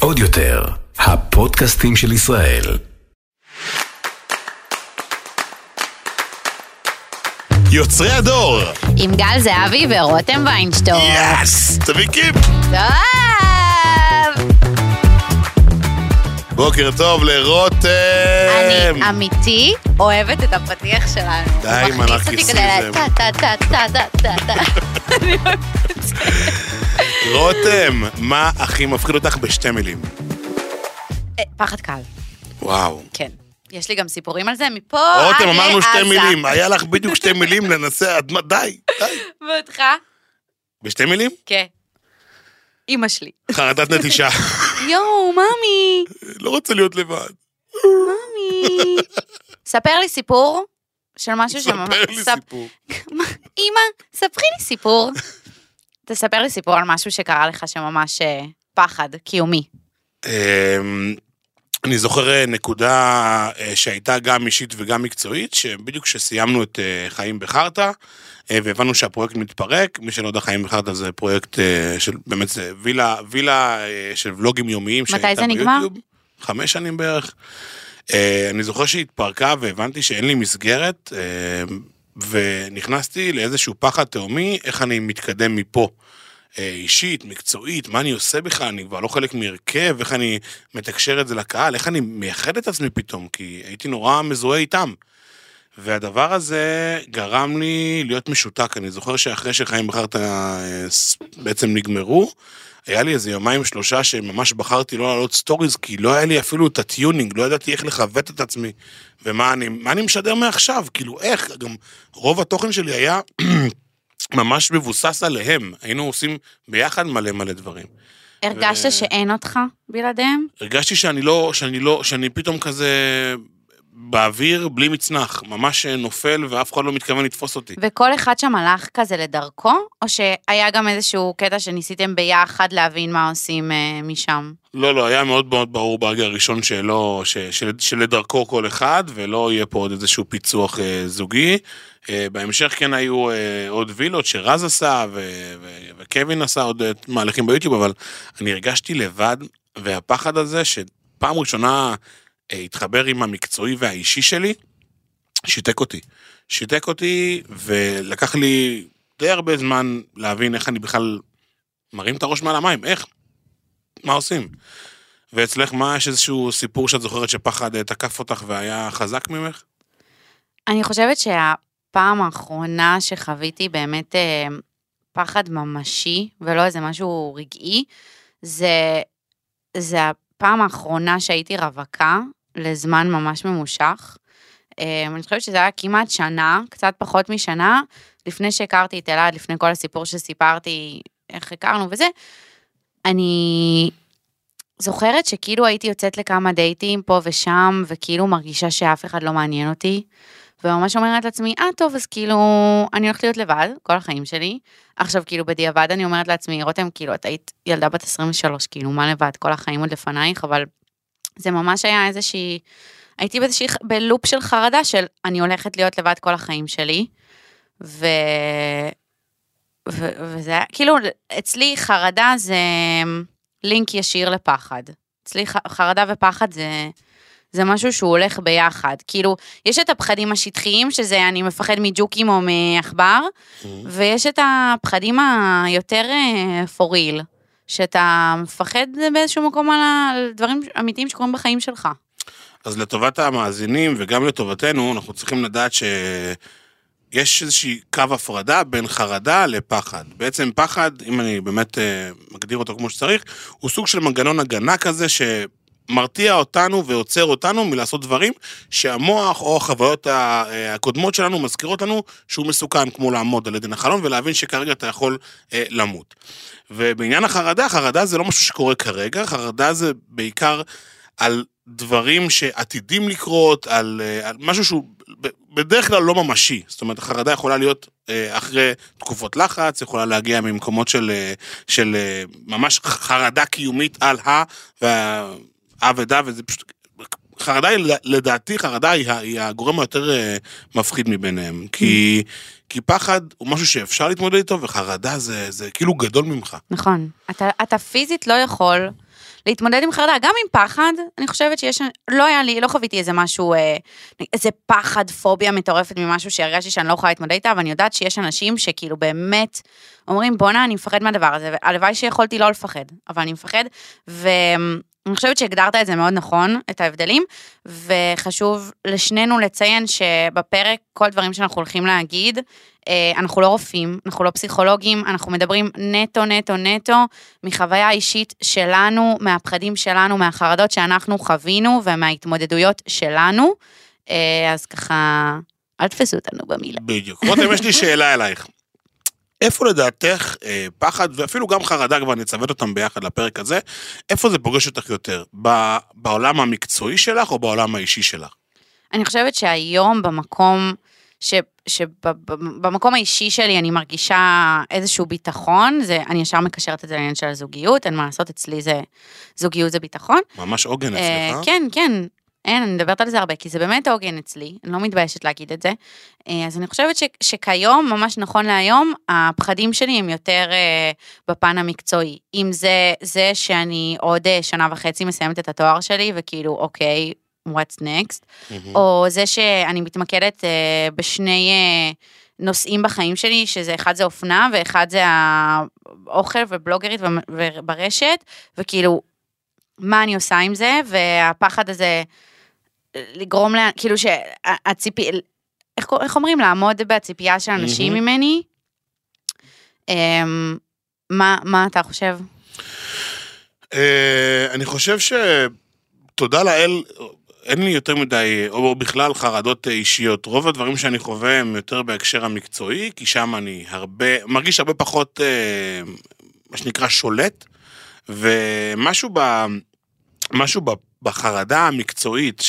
עוד יותר, הפודקאסטים של ישראל. יוצרי הדור! עם גל זהבי ורותם ויינשטור. יס! תביא קיפ! טוב! בוקר טוב לרותם! אני אמיתי אוהבת את הפתיח שלנו. די עם מכניס אותי כדי הנרקיסיזם. טה טה טה טה טה טה טה. אני אוהבת את זה. רותם, מה הכי מפחיד אותך בשתי מילים? אה, פחד קל, וואו. כן. יש לי גם סיפורים על זה מפה רותם, עד אמרנו שתי לעזה. מילים, היה לך בדיוק שתי מילים לנסה, עד מה- די, די. ואותך? בשתי מילים? כן. אימא שלי. חרדת נטישה. יואו, ממי, לא רוצה להיות לבד. ממי. ספר לי סיפור של משהו שממש... ספר לי סיפור. אמא, ספרי לי סיפור. תספר לי סיפור על משהו שקרה לך שממש אה, פחד קיומי. אמ, אני זוכר אה, נקודה אה, שהייתה גם אישית וגם מקצועית, שבדיוק כשסיימנו את חיים בחרטא, והבנו שהפרויקט מתפרק, מי שלא יודע, חיים בחרטא זה פרויקט של, באמת זה וילה, וילה של ולוגים יומיים. שהייתה זה נגמר? ביוטיוב, חמש שנים בערך. אני זוכר שהיא התפרקה והבנתי שאין לי מסגרת, ונכנסתי לאיזשהו פחד תהומי, איך אני מתקדם מפה. אה, אישית, מקצועית, מה אני עושה בכלל, אני כבר לא חלק מהרכב, איך אני מתקשר את זה לקהל, איך אני מייחד את עצמי פתאום, כי הייתי נורא מזוהה איתם. והדבר הזה גרם לי להיות משותק. אני זוכר שאחרי שחיים בחרת אה, בעצם נגמרו, היה לי איזה יומיים שלושה שממש בחרתי לא לעלות stories, כי לא היה לי אפילו את ה tuning, לא ידעתי איך לכבד את עצמי, ומה אני, אני משדר מעכשיו, כאילו איך, גם רוב התוכן שלי היה ממש מבוסס עליהם, היינו עושים ביחד מלא מלא דברים. הרגשת שאין אותך בלעדיהם? הרגשתי שאני לא, שאני לא, שאני פתאום כזה באוויר בלי מצנח, ממש נופל ואף אחד לא מתכוון לתפוס אותי. וכל אחד שם הלך כזה לדרכו? או שהיה גם איזשהו קטע שניסיתם ביחד להבין מה עושים אה, משם? לא, לא, היה מאוד מאוד ברור ברגע הראשון שלא, ש, של, שלדרכו כל אחד, ולא יהיה פה עוד איזשהו פיצוח אה, זוגי. אה, בהמשך כן היו אה, עוד וילות שרז עשה, ו, ו, וקווין עשה עוד אה, מהלכים ביוטיוב, אבל אני הרגשתי לבד, והפחד הזה, שפעם ראשונה התחבר עם המקצועי והאישי שלי, שיתק אותי. שיתק אותי, ולקח לי די הרבה זמן להבין איך אני בכלל מרים את הראש מעל המים, איך? מה עושים? ואצלך, מה, יש איזשהו סיפור שאת זוכרת שפחד אה, תקף אותך והיה חזק ממך? אני חושבת שהפעם האחרונה שחוויתי באמת אה, פחד ממשי, ולא איזה משהו רגעי, זה, זה הפעם האחרונה שהייתי רווקה לזמן ממש ממושך. אה, אני חושבת שזה היה כמעט שנה, קצת פחות משנה, לפני שהכרתי את אלעד, לפני כל הסיפור שסיפרתי, איך הכרנו וזה. אני זוכרת שכאילו הייתי יוצאת לכמה דייטים פה ושם, וכאילו מרגישה שאף אחד לא מעניין אותי. וממש אומרת לעצמי, אה טוב, אז כאילו, אני הולכת להיות לבד כל החיים שלי. עכשיו, כאילו, בדיעבד אני אומרת לעצמי, רותם, כאילו, את היית ילדה בת 23, כאילו, מה לבד, כל החיים עוד לפנייך, אבל זה ממש היה איזושהי, הייתי באיזושהי, בלופ של חרדה של אני הולכת להיות לבד כל החיים שלי. ו... ו... וזה היה, כאילו, אצלי חרדה זה לינק ישיר לפחד. אצלי ח- חרדה ופחד זה... זה משהו שהוא הולך ביחד. כאילו, יש את הפחדים השטחיים, שזה אני מפחד מג'וקים או מעכבר, ויש את הפחדים היותר אה, real, שאתה מפחד באיזשהו מקום על דברים אמיתיים שקורים בחיים שלך. אז לטובת המאזינים וגם לטובתנו, אנחנו צריכים לדעת שיש איזושהי קו הפרדה בין חרדה לפחד. בעצם פחד, אם אני באמת אה, מגדיר אותו כמו שצריך, הוא סוג של מנגנון הגנה כזה שמרתיע אותנו ועוצר אותנו מלעשות דברים שהמוח או החוויות אה, הקודמות שלנו מזכירות לנו שהוא מסוכן, כמו לעמוד על עדן החלון ולהבין שכרגע אתה יכול אה, למות. ובעניין החרדה, חרדה זה לא משהו שקורה כרגע, חרדה זה בעיקר על דברים שעתידים לקרות, על, אה, על משהו שהוא בדרך כלל לא ממשי. זאת אומרת, החרדה יכולה להיות אה, אחרי תקופות לחץ, יכולה להגיע ממקומות של, של ממש חרדה קיומית על ה... וה... ה ודה, וזה פשוט... חרדה היא, לדעתי, חרדה היא, היא הגורם היותר אה, מפחיד מביניהם. כי, כי פחד הוא משהו שאפשר להתמודד איתו, וחרדה זה, זה כאילו גדול ממך. נכון. אתה, אתה פיזית לא יכול להתמודד עם חרדה, גם עם פחד, אני חושבת שיש, לא היה לי, לא חוויתי איזה משהו, אה, איזה פחד, פוביה מטורפת ממשהו שהרגשתי שאני לא יכולה להתמודד איתה, אבל אני יודעת שיש אנשים שכאילו באמת אומרים, בואנה, אני מפחד מהדבר הזה, והלוואי שיכולתי לא לפחד, אבל אני מפחד, ואני חושבת שהגדרת את זה מאוד נכון, את ההבדלים, וחשוב לשנינו לציין שבפרק, כל דברים שאנחנו הולכים להגיד, אה, אנחנו לא רופאים, אנחנו לא פסיכולוגים, אנחנו מדברים נטו, נטו, נטו, מחוויה אישית שלנו, מהפחדים שלנו, מהחרדות שאנחנו חווינו ומההתמודדויות שלנו. אה, אז ככה, אל תפסו אותנו במילה. בדיוק. רותם, יש לי שאלה אלייך. איפה לדעתך אה, פחד, ואפילו גם חרדה, כבר נצוות אותם ביחד לפרק הזה, איפה זה פוגש אותך יותר? ב- בעולם המקצועי שלך או בעולם האישי שלך? אני חושבת שהיום במקום, שבמקום האישי שלי אני מרגישה איזשהו ביטחון, זה, אני ישר מקשרת את זה לעניין של הזוגיות, אין מה לעשות, אצלי זה, זוגיות זה ביטחון. ממש עוגן אה, אצלך. כן, כן. אין, אני מדברת על זה הרבה, כי זה באמת עוגן אצלי, אני לא מתביישת להגיד את זה. אה, אז אני חושבת ש, שכיום, ממש נכון להיום, הפחדים שלי הם יותר אה, בפן המקצועי. אם זה זה שאני עוד אה, שנה וחצי מסיימת את התואר שלי, וכאילו, אוקיי, what's next, מהמם. או זה שאני מתמקדת אה, בשני אה, נושאים בחיים שלי, שזה אחד זה אופנה ואחד זה האוכל ובלוגרית וברשת, וכאילו, מה אני עושה עם זה, והפחד הזה לגרום לה, כאילו שהציפי, איך, איך אומרים? לעמוד בציפייה של אנשים מהמם. ממני. אמ, מה, מה אתה חושב? אה, אני חושב ש... תודה לאל, אין לי יותר מדי, או בכלל חרדות אישיות. רוב הדברים שאני חווה הם יותר בהקשר המקצועי, כי שם אני הרבה, מרגיש הרבה פחות, אה, מה שנקרא, שולט, ומשהו ב... משהו ב- בחרדה המקצועית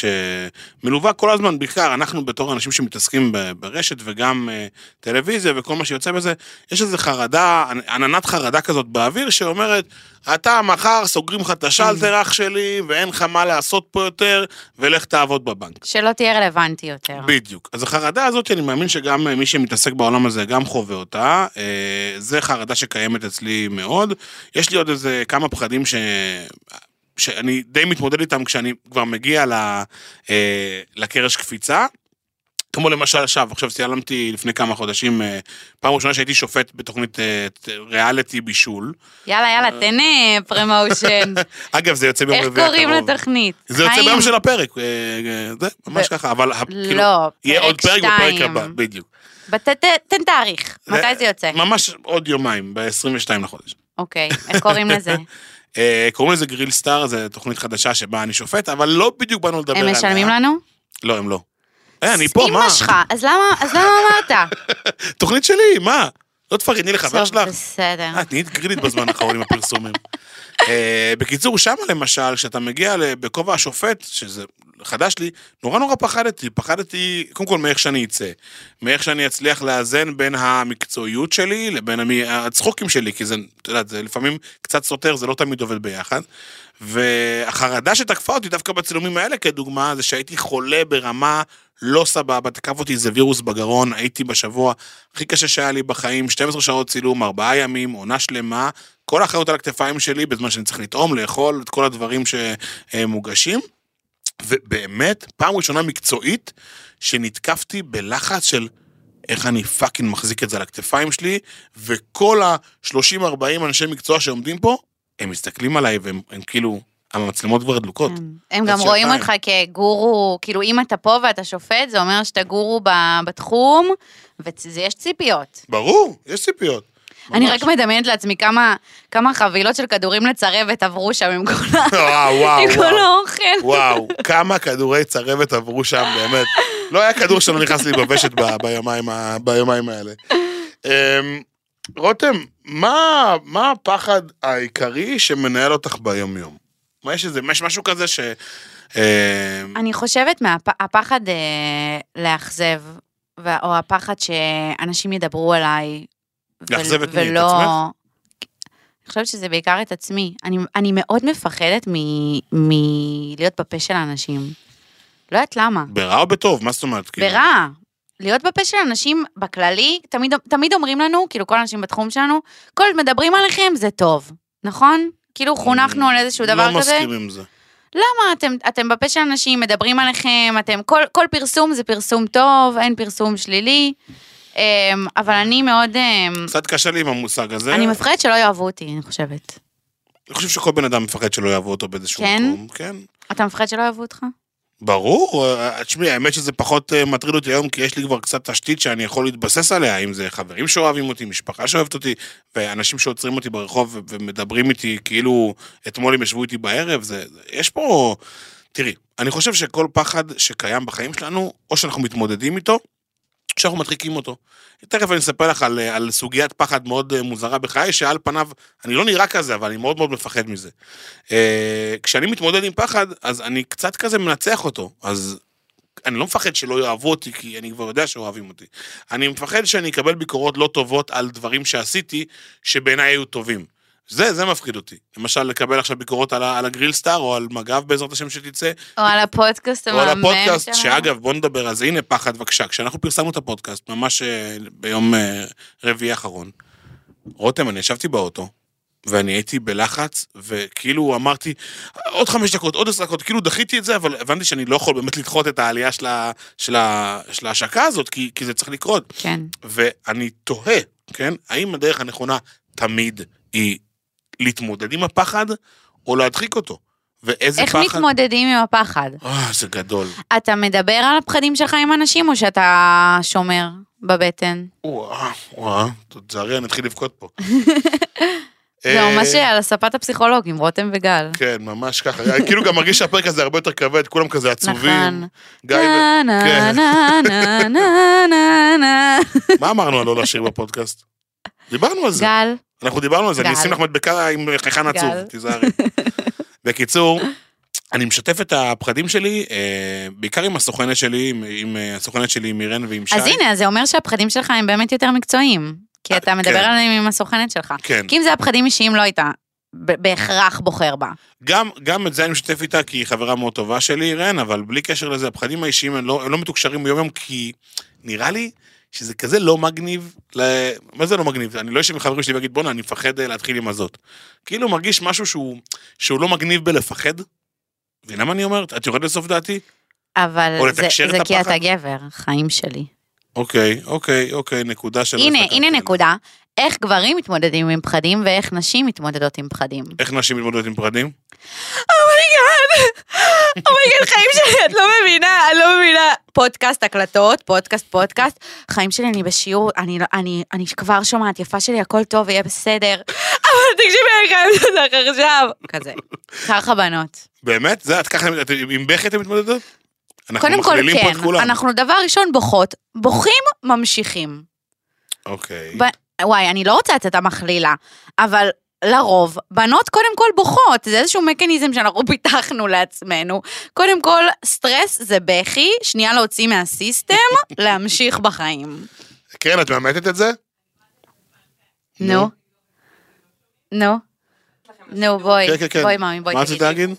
שמלווה כל הזמן, בעיקר אנחנו בתור אנשים שמתעסקים ברשת וגם אה, טלוויזיה וכל מה שיוצא בזה, יש איזו חרדה, עננת חרדה כזאת באוויר שאומרת, אתה מחר סוגרים לך את השלטר אח שלי ואין לך מה לעשות פה יותר ולך תעבוד בבנק. שלא תהיה רלוונטי יותר. בדיוק. אז החרדה הזאת, אני מאמין שגם אה, מי שמתעסק בעולם הזה גם חווה אותה. אה, זה חרדה שקיימת אצלי מאוד. יש לי עוד איזה כמה פחדים ש... שאני די מתמודד איתם כשאני כבר מגיע ל... אה, לקרש קפיצה. כמו למשל עכשיו, עכשיו צילמתי לפני כמה חודשים, אה, פעם ראשונה שהייתי שופט בתוכנית אה, ריאליטי בישול. יאללה, יאללה, תן אה, פרמושן. אגב, זה יוצא ביום איך רביעי קוראים הקרוב. לתוכנית? זה יוצא חיים? ביום של הפרק, זה ממש ככה, אבל ה- כאילו, לא, יהיה עוד פרק פרק בפרק. הבא, בדיוק. תן תאריך, מתי זה יוצא? ממש עוד יומיים, ב-22 לחודש. אוקיי, איך קוראים לזה? אה, קוראים לזה גריל סטאר, זו תוכנית חדשה שבה אני שופט, אבל לא בדיוק באנו לדבר הם עליה. משלמים לנו? לא, הם לא. אה, אני פה, מה? אמא שלך, אז למה אז למה אמרת? תוכנית שלי, מה? לא תפרגני לחבר שלך? בסדר. אה, תהיי גרילית בזמן האחרון עם הפרסומים. אה, בקיצור, שמה למשל, כשאתה מגיע בכובע השופט, שזה חדש לי, נורא נורא פחדתי. פחדתי, קודם כל, מאיך שאני אצא. מאיך שאני אצליח לאזן בין המקצועיות שלי לבין המ- הצחוקים שלי, כי זה, את יודעת, זה לפעמים קצת סותר, זה לא תמיד עובד ביחד. והחרדה שתקפה אותי דווקא בצילומים האלה, כדוגמה, זה שהייתי חולה ברמה לא סבבה, תקף אותי איזה וירוס בגרון, הייתי בשבוע הכי קשה שהיה לי בחיים, 12 שעות צילום, 4 ימים, עונה שלמה, כל האחריות על הכתפיים שלי, בזמן שאני צריך לטעום, לאכול, את כל הדברים שמוגשים. ובאמת, פעם ראשונה מקצועית, שנתקפתי בלחץ של איך אני fucking מחזיק את זה על הכתפיים שלי, וכל ה-30-40 אנשי מקצוע שעומדים פה, הם מסתכלים עליי והם הם כאילו, המצלמות כבר דלוקות. הם גם. רואים אותך כגורו, כאילו אם אתה פה ואתה שופט, זה אומר שאתה גורו בתחום, ויש ציפיות. ברור, יש ציפיות. אני. רק מדמיינת לעצמי כמה, כמה חבילות של כדורים לצרבת עברו שם עם כל, ה- וואו, וואו, עם כל וואו. האוכל. וואו, כמה כדורי צרבת עברו שם, באמת. לא היה כדור שלא נכנס לי בוושת ב- ביומיים ה- ביומיים האלה. אמ, רותם, מה מה הפחד העיקרי שמנהל אותך ביום-יום? מה יש איזה, יש משהו כזה ש... אמ, אני חושבת מהפחד אה, לאכזב, או הפחד שאנשים ידברו עליי. לאכזב את מי? את עצמך? אני חושבת שזה בעיקר את עצמי. אני, אני מאוד מפחדת מ- מלהיות בפה של האנשים. לא יודעת למה. ברע או בטוב? מה זאת אומרת? כאילו? ברע. להיות בפה של אנשים בכללי, תמיד, תמיד אומרים לנו, כאילו כל האנשים בתחום שלנו, כל מדברים עליכם זה טוב, נכון? כאילו חונכנו על איזשהו דבר לא כזה. מסכים עם זה. למה? אתם, אתם בפה של אנשים, מדברים עליכם, אתם, כל, כל פרסום זה פרסום טוב, אין פרסום שלילי. אמ, אבל אני מאוד, אמ, קצת קשה לי עם המושג הזה. אני מפחדת שלא יאהבו אותי, אני חושבת. אני חושב שכל בן אדם מפחד שלא יאהבו אותו באיזשהו כן? מקום. כן. אתה מפחד שלא יאהבו אותך? ברור, אה, תשמעי, האמת שזה פחות אה, מטריד אותי היום, כי יש לי כבר קצת תשתית שאני יכול להתבסס עליה, אם זה חברים שאוהבים אותי, משפחה שאוהבת אותי, ואנשים שעוצרים אותי ברחוב ומדברים איתי כאילו אתמול הם ישבו איתי בערב, זה, יש פה... תראי, אני חושב שכל פחד שקיים בחיים שלנו, או שאנחנו מתמודדים איתו, שאנחנו מדחיקים אותו. תכף אני אספר לך על, על סוגיית פחד מאוד אה, מוזרה בחיי, שעל פניו, אני לא נראה כזה, אבל אני מאוד מאוד מפחד מזה. אה, כשאני מתמודד עם פחד, אז אני קצת כזה מנצח אותו. אז אני לא מפחד שלא יאהבו אותי, כי אני כבר יודע שאוהבים אותי. אני מפחד שאני אקבל ביקורות לא טובות על דברים שעשיתי, שבעיניי היו טובים. זה, זה מפחיד אותי. למשל, לקבל עכשיו ביקורות על, על הגריל סטאר, או על מג"ב בעזרת השם שתצא, או על הפודקאסט או על הפודקאסט, שלנו? שאגב, בוא נדבר על זה, הנה פחד, בבקשה. כשאנחנו פרסמנו את הפודקאסט, ממש אה, ביום אה, רביעי האחרון, רותם, אני ישבתי באוטו, ואני הייתי בלחץ, וכאילו אמרתי, עוד חמש דקות, עוד עשר דקות, כאילו דחיתי את זה, אבל הבנתי שאני לא יכול באמת לדחות את העלייה של, ה, של, ה, של ההשקה הזאת, כי, כי זה צריך לקרות. כן. ואני תוהה, כן, האם הדרך הנכונה תמיד היא להתמודד עם הפחד, או להדחיק אותו? ואיזה איך פחד... מתמודדים עם הפחד? אה, זה גדול. אתה מדבר על הפחדים שלך עם אנשים, או שאתה שומר בבטן? וואו, וואו, תזהרי, אני אתחיל לבכות פה. זה אה, ממש על ספת הפסיכולוג עם רותם וגל. כן, ממש ככה. כאילו גם מרגיש שהפרק הזה הרבה יותר כבד, כולם כזה עצובים. נכון. גיא ו... כן. מה אמרנו על לא לשיר בפודקאסט? דיברנו על זה. גל, אנחנו דיברנו על זה, אני גל. אשים לך מדבקה עם חייכן עצוב. תיזהרי. בקיצור, אני משתף את הפחדים שלי, אה, בעיקר עם הסוכנת שלי, עם- עם אה, הסוכנת שלי, עם אירן ועם שי. אז הנה, זה אומר שהפחדים שלך הם באמת יותר מקצועיים. כי אתה מדבר כן. עליהם עם הסוכנת שלך. כן. כי אם זה היה פחדים אישיים, לא היית ב- בהכרח בוחר בה. גם, גם את זה אני משתף איתה, כי היא חברה מאוד טובה שלי, אירן, אבל בלי קשר לזה, הפחדים האישיים הם לא, הם לא מתוקשרים ביום יום, כי נראה לי שזה כזה לא מגניב, ל... מה זה לא מגניב? אני לא יושב עם חברים שלי ואגיד, בואנה, אני מפחד אה, להתחיל עם הזאת. כאילו מרגיש משהו שהוא, שהוא לא מגניב בלפחד. מבינה מה אני אומר? את יורדת לסוף דעתי? אבל זה, זה את כי? אתה גבר, חיים שלי. אוקיי, אוקיי, אוקיי, נקודה שלא הנה, הנה עליה. נקודה. איך גברים מתמודדים עם פחדים ואיך נשים מתמודדות עם פחדים. איך נשים מתמודדות עם פחדים? אומייגאד, אומייגאד, חיים שלי, את לא מבינה, אני לא מבינה. פודקאסט, הקלטות, פודקאסט, פודקאסט. חיים שלי, אני בשיעור, אני, לא- אני, אני כבר שומעת, יפה שלי, הכל טוב, יהיה בסדר. אבל תקשיבי, אני חייבת אותך עכשיו. כזה. ככה בנות. באמת? זה, את ככה, את- עם בכי אתם מתמודדות? קודם כל, כן. את. אנחנו דבר ראשון בוכות. בוכים, ממשיכים. אוקיי. וואי, אני לא רוצה לצאת המכלילה, אבל לרוב, בנות קודם כל בוכות, זה איזשהו מקניזם שאנחנו פיתחנו לעצמנו. קודם כל, סטרס זה בכי, שנייה להוציא מהסיסטם, להמשיך בחיים. קרן, את מאמתת את זה? נו. נו. נו, בואי, כן, כן, כן. בואי מאמי, בואי מה רצית. להגיד?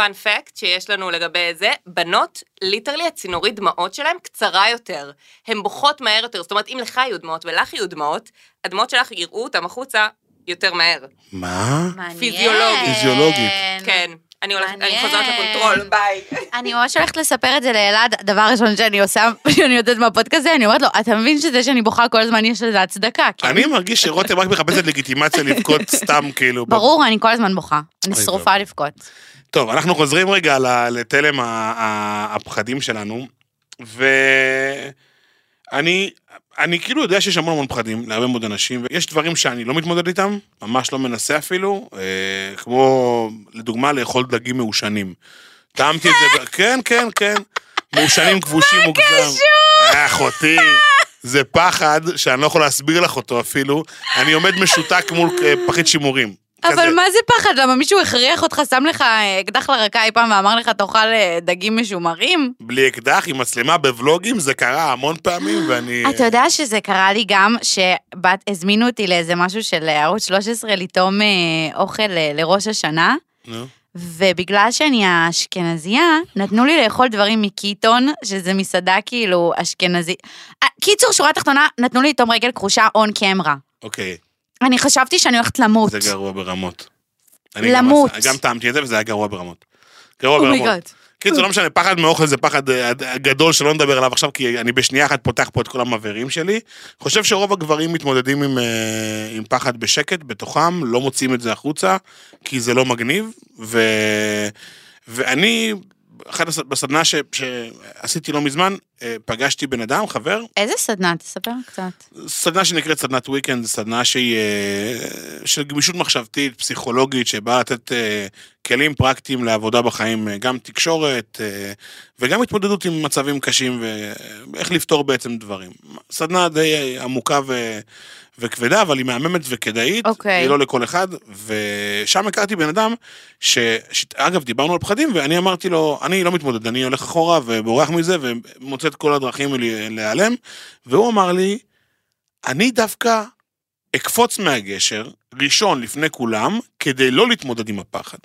fun fact שיש לנו לגבי זה, בנות, literally הצינורית דמעות שלהן קצרה יותר. הן בוכות מהר יותר, זאת אומרת, אם לך יהיו דמעות ולך יהיו דמעות, הדמעות שלך יראו אותם החוצה יותר מהר. מה? מעניין. פיזיולוגית. פיזיולוגית. כן. אני הולכת, אני. חוזרת ל control, ביי. אני ממש הולכת לספר את זה לאלעד, הדבר הראשון שאני עושה, כשאני יוצאת מהפודקאסט הזה, אני אומרת לו, אתה מבין שזה שאני בוכה כל הזמן יש לזה הצדקה, כן? אני מרגיש שרותם רק מחפשת לגיטימציה לבכות סתם, כאילו. ברור, אני כל הזמן בוכה. אני שרופה. לבכות. טוב, אנחנו חוזרים רגע לתלם הפחדים שלנו, ואני אני כאילו יודע שיש המון המון פחדים להרבה מאוד אנשים, ויש דברים שאני לא מתמודד איתם, ממש לא מנסה אפילו, אה, כמו לדוגמה לאכול דגים מעושנים. טעמתי את זה, כן, כן, כן, מעושנים כבושים מוגזם. אה, אחותי. זה פחד שאני לא יכול להסביר לך אותו אפילו, אני עומד משותק מול אה, פחית שימורים. כזה. אבל מה זה פחד? למה מישהו הכריח אותך, שם לך אה, אקדח לרקה אי פעם ואמר לך, תאכל אה, דגים משומרים? בלי אקדח, עם מצלמה בוולוגים, זה קרה המון פעמים, ואני... אתה יודע שזה קרה לי גם, שהזמינו אותי לאיזה משהו של ערוץ 13 לטעום אה, אוכל אה, לראש השנה, נו. ובגלל שאני האשכנזייה, נתנו לי לאכול דברים מקיטון, שזה מסעדה כאילו אשכנזי. אה, קיצור, שורה תחתונה, נתנו לי תום רגל כחושה און קמרה. אוקיי, אני חשבתי שאני הולכת למות. זה גרוע ברמות. אני למות. גם טעמתי את זה וזה היה גרוע ברמות. גרוע ברמות. אומייגאד. קיצור, לא משנה, פחד מאוכל זה פחד אה, גדול שלא נדבר עליו עכשיו, כי אני בשנייה אחת פותח פה את כל המבערים שלי. חושב שרוב הגברים מתמודדים עם, אה, עם פחד בשקט, בתוכם, לא מוציאים את זה החוצה, כי זה לא מגניב, ו... ואני, אחת בסדנה ש... שעשיתי לא מזמן, אה, פגשתי בן אדם, חבר, איזה סדנה? תספר קצת. סדנה שנקראת סדנת וויקנד, סדנה שהיא אה, של גמישות מחשבתית, פסיכולוגית, שבאה לתת אה, כלים פרקטיים לעבודה בחיים, גם תקשורת וגם התמודדות עם מצבים קשים ואיך לפתור בעצם דברים. סדנה די עמוקה ו... וכבדה, אבל היא מהממת וכדאית, אוקיי. היא לא לכל אחד, ושם הכרתי בן אדם, ש... ש... אגב, דיברנו על פחדים, ואני אמרתי לו, אני לא מתמודד, אני הולך אחורה ובורח מזה, ומוצא את כל הדרכים להיעלם, והוא אמר לי, אני דווקא אקפוץ מהגשר, ראשון לפני כולם, כדי לא להתמודד עם הפחד.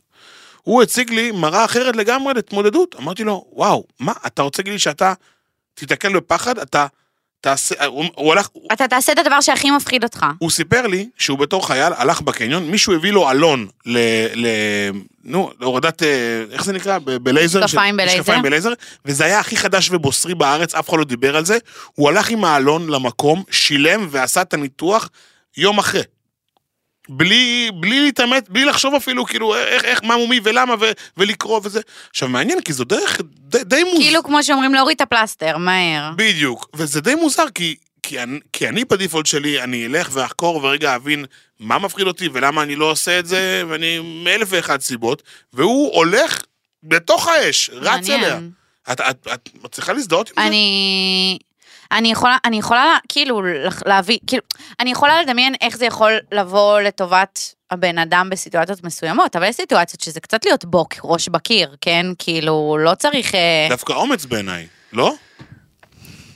הוא הציג לי מראה אחרת לגמרי להתמודדות. אמרתי לו, וואו, מה, אתה רוצה להגיד לי שאתה תיתקל בפחד, אתה תעשה, הוא, הוא הלך, אתה תעשה את הדבר שהכי מפחיד אותך. הוא סיפר לי שהוא בתור חייל הלך בקניון, מישהו הביא לו אלון ל... ל נו, להורדת, אה, איך זה נקרא? ב- בלייזר? משקפיים בלייזר. משקפיים בלייזר, וזה היה הכי חדש ובוסרי בארץ, אף אחד לא דיבר על זה. הוא הלך עם האלון למקום, שילם ועשה את הניתוח יום אחרי. בלי, בלי להתאמץ, בלי לחשוב אפילו, כאילו, איך, איך, מה מומי ולמה, ו, ולקרוא וזה. עכשיו, מעניין, כי זו דרך די, די מוזרה. כאילו, כמו שאומרים, להוריד את הפלסטר, מהר. בדיוק, וזה די מוזר, כי, כי, אני, כי אני בדיפולט שלי, אני אלך ואחקור ורגע אבין מה מפחיד אותי ולמה אני לא עושה את זה, ואני מאלף ואחת סיבות, והוא הולך בתוך האש, רץ מעניין. אליה. את, את, את מצליחה להזדהות עם זה? אני... אני יכולה, אני יכולה כאילו להביא, כאילו, אני יכולה לדמיין איך זה יכול לבוא לטובת הבן אדם בסיטואציות מסוימות, אבל יש סיטואציות שזה קצת להיות בוק, ראש בקיר, כן? כאילו, לא צריך... אה, דווקא אומץ בעיניי, לא?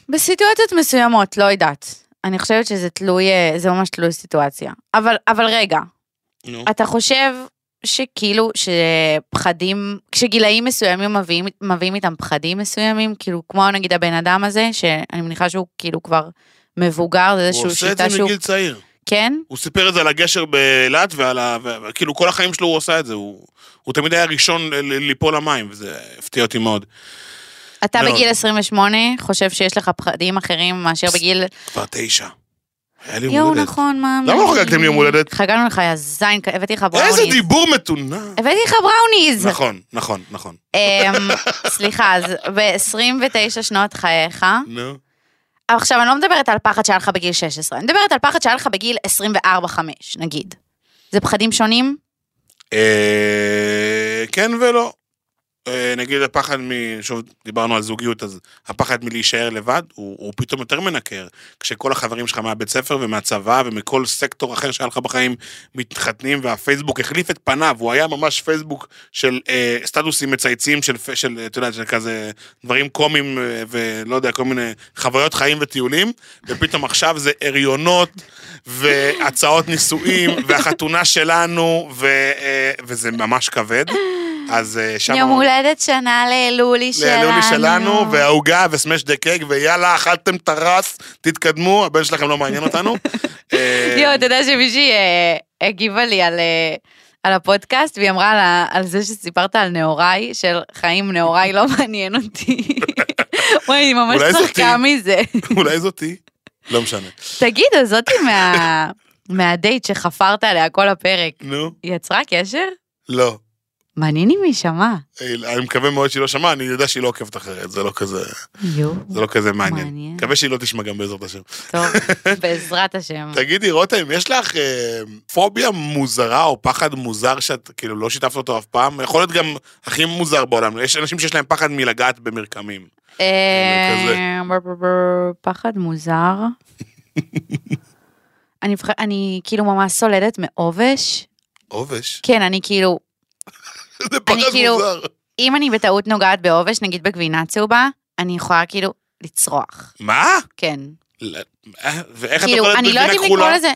בסיטואציות מסוימות, לא יודעת. אני חושבת שזה תלוי, אה, זה ממש תלוי סיטואציה. אבל, אבל רגע, נו. אתה חושב שכאילו, שפחדים, כשגילאים מסוימים מביאים, מביאים איתם פחדים מסוימים, כאילו, כמו נגיד הבן אדם הזה, שאני מניחה שהוא כאילו כבר מבוגר, זה הוא איזושהי עושה את שיטה זה שהוא... מגיל צעיר. כן? הוא סיפר את זה על הגשר באילת, ועל ה... כאילו כל החיים שלו הוא עושה את זה, הוא, הוא תמיד היה ראשון ליפול למים, וזה הפתיע אותי מאוד. אתה מאוד. בגיל 28 חושב שיש לך פחדים אחרים מאשר בגיל... כבר תשע. היה לי יום יואו, הולדת. נכון, מה... למה לא חגגתם לי יום הולדת? חגגנו לך, יא זין, הבאתי לך בראוניז. איזה דיבור מתונן. הבאתי לך בראוניז. נכון, נכון, נכון. אמ, סליחה, אז ב-29 שנות חייך, נו. עכשיו אני לא מדברת על פחד שהיה לך בגיל 16, אני מדברת על פחד שהיה לך בגיל 24-5, נגיד. זה פחדים שונים? אה, כן ולא. אה, נגיד הפחד מ... שוב, דיברנו על זוגיות, אז הפחד מלהישאר לבד, הוא, הוא פתאום יותר מנקר. כשכל החברים שלך מהבית ספר ומהצבא ומכל סקטור אחר שהיה לך בחיים מתחתנים, והפייסבוק החליף את פניו, הוא היה ממש פייסבוק של אה, סטטוסים מצייצים של, של, אתה יודע, של כזה דברים קומיים אה, ולא יודע, כל מיני חוויות חיים וטיולים, ופתאום עכשיו זה הריונות והצעות נישואים והחתונה שלנו, ו, אה, וזה ממש כבד. אז אה, שם... יום הולדת שנה ללולי שלנו. ללולי שלנו, והעוגה וסמש דה קייק, ויאללה, אכלתם טרס, תתקדמו, הבן שלכם לא מעניין אותנו. יואו, אתה יודע שמישהי אה, הגיבה לי על... אה, על הפודקאסט, והיא אמרה על, ה- על זה שסיפרת על נעוריי, של חיים נעוריי לא מעניין אותי. וואי, אני ממש. צחקה מזה. אולי זאתי? לא משנה. תגיד, אז זאתי מה... מהדייט שחפרת עליה כל הפרק, נו, היא יצרה קשר? לא. מעניין אם היא שמעה. אה, אני מקווה מאוד שהיא לא שמעה, אני יודע שהיא לא עוקבת אחרת, זה לא כזה, יואו, זה לא כזה מעניין. מעניין. מקווה שהיא לא תשמע גם בעזרת השם. טוב, בעזרת השם. תגידי, רותם, יש לך אה, פוביה מוזרה או פחד מוזר שאת כאילו לא שיתפת אותו אף פעם? יכול להיות גם הכי מוזר בעולם, יש אנשים שיש להם פחד מלגעת במרקמים. אה, פחד מוזר. אני אני כאילו ממש סולדת מעובש. עובש? כן, אני כאילו, זה פחד כאילו- מוזר. אם אני בטעות נוגעת בעובש, נגיד בגבינה צהובה, אני יכולה כאילו לצרוח. מה? כן. לא, אה, ואיך את כאילו, אוכלת אני לא בגבינה כחולה? לקרוא לזה...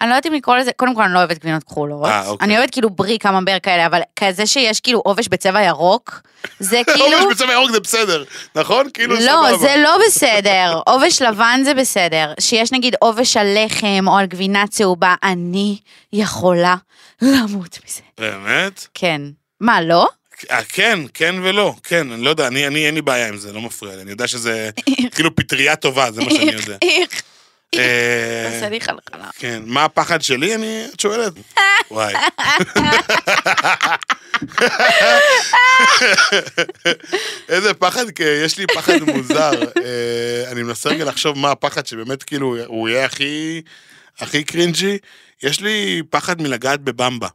אני לא יודעת אם לקרוא לזה, קודם כל אני לא אוהבת גבינות כחולות. אה, אוקיי. אני אוהבת כאילו ברי קממבר כאלה, אבל כזה שיש כאילו עובש בצבע ירוק, זה כאילו... עובש בצבע ירוק זה בסדר, נכון? כאילו לא, סבבה. זה לא בסדר. עובש לבן זה בסדר. שיש נגיד עובש על לחם או על גבינה צהובה, אני יכולה למות מזה. באמת? כן. מה, לא? אה, כן, כן ולא, כן, אני לא יודע, אני, אני אין לי בעיה עם זה, לא מפריע לי, אני יודע שזה כאילו פטריה טובה, זה מה שאני יודע. איך, אה, עושה לי חלחלה. כן, מה הפחד שלי? אני, את שואלת? וואי. איזה פחד, יש לי פחד מוזר. אה, אני מנסה רגע לחשוב מה הפחד שבאמת כאילו, הוא יהיה הכי, הכי קרינג'י. יש לי פחד מלגעת בבמבה.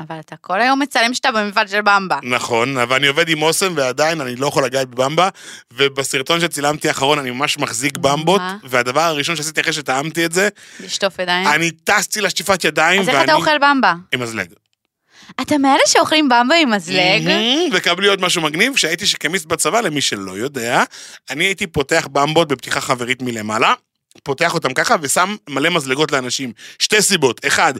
אבל אתה כל היום מצלם שאתה במפעל של במבה. נכון, אבל אני עובד עם אוסם ועדיין אני לא יכול לגעת בבמבה, ובסרטון שצילמתי האחרון אני ממש מחזיק במבות, מה? והדבר הראשון שעשיתי אחרי שטעמתי את זה, לשטוף ידיים. אני טסתי לשטיפת ידיים, אז איך אתה אוכל במבה? עם מזלג. אתה מאלה שאוכלים במבה עם מזלג? וקבלי עוד משהו מגניב, כשהייתי שקמיסט בצבא, למי שלא יודע, אני הייתי פותח במבות בפתיחה חברית מלמעלה, פותח אותם ככה ושם מלא מזלגות לאנשים. שתי סיבות, אחד,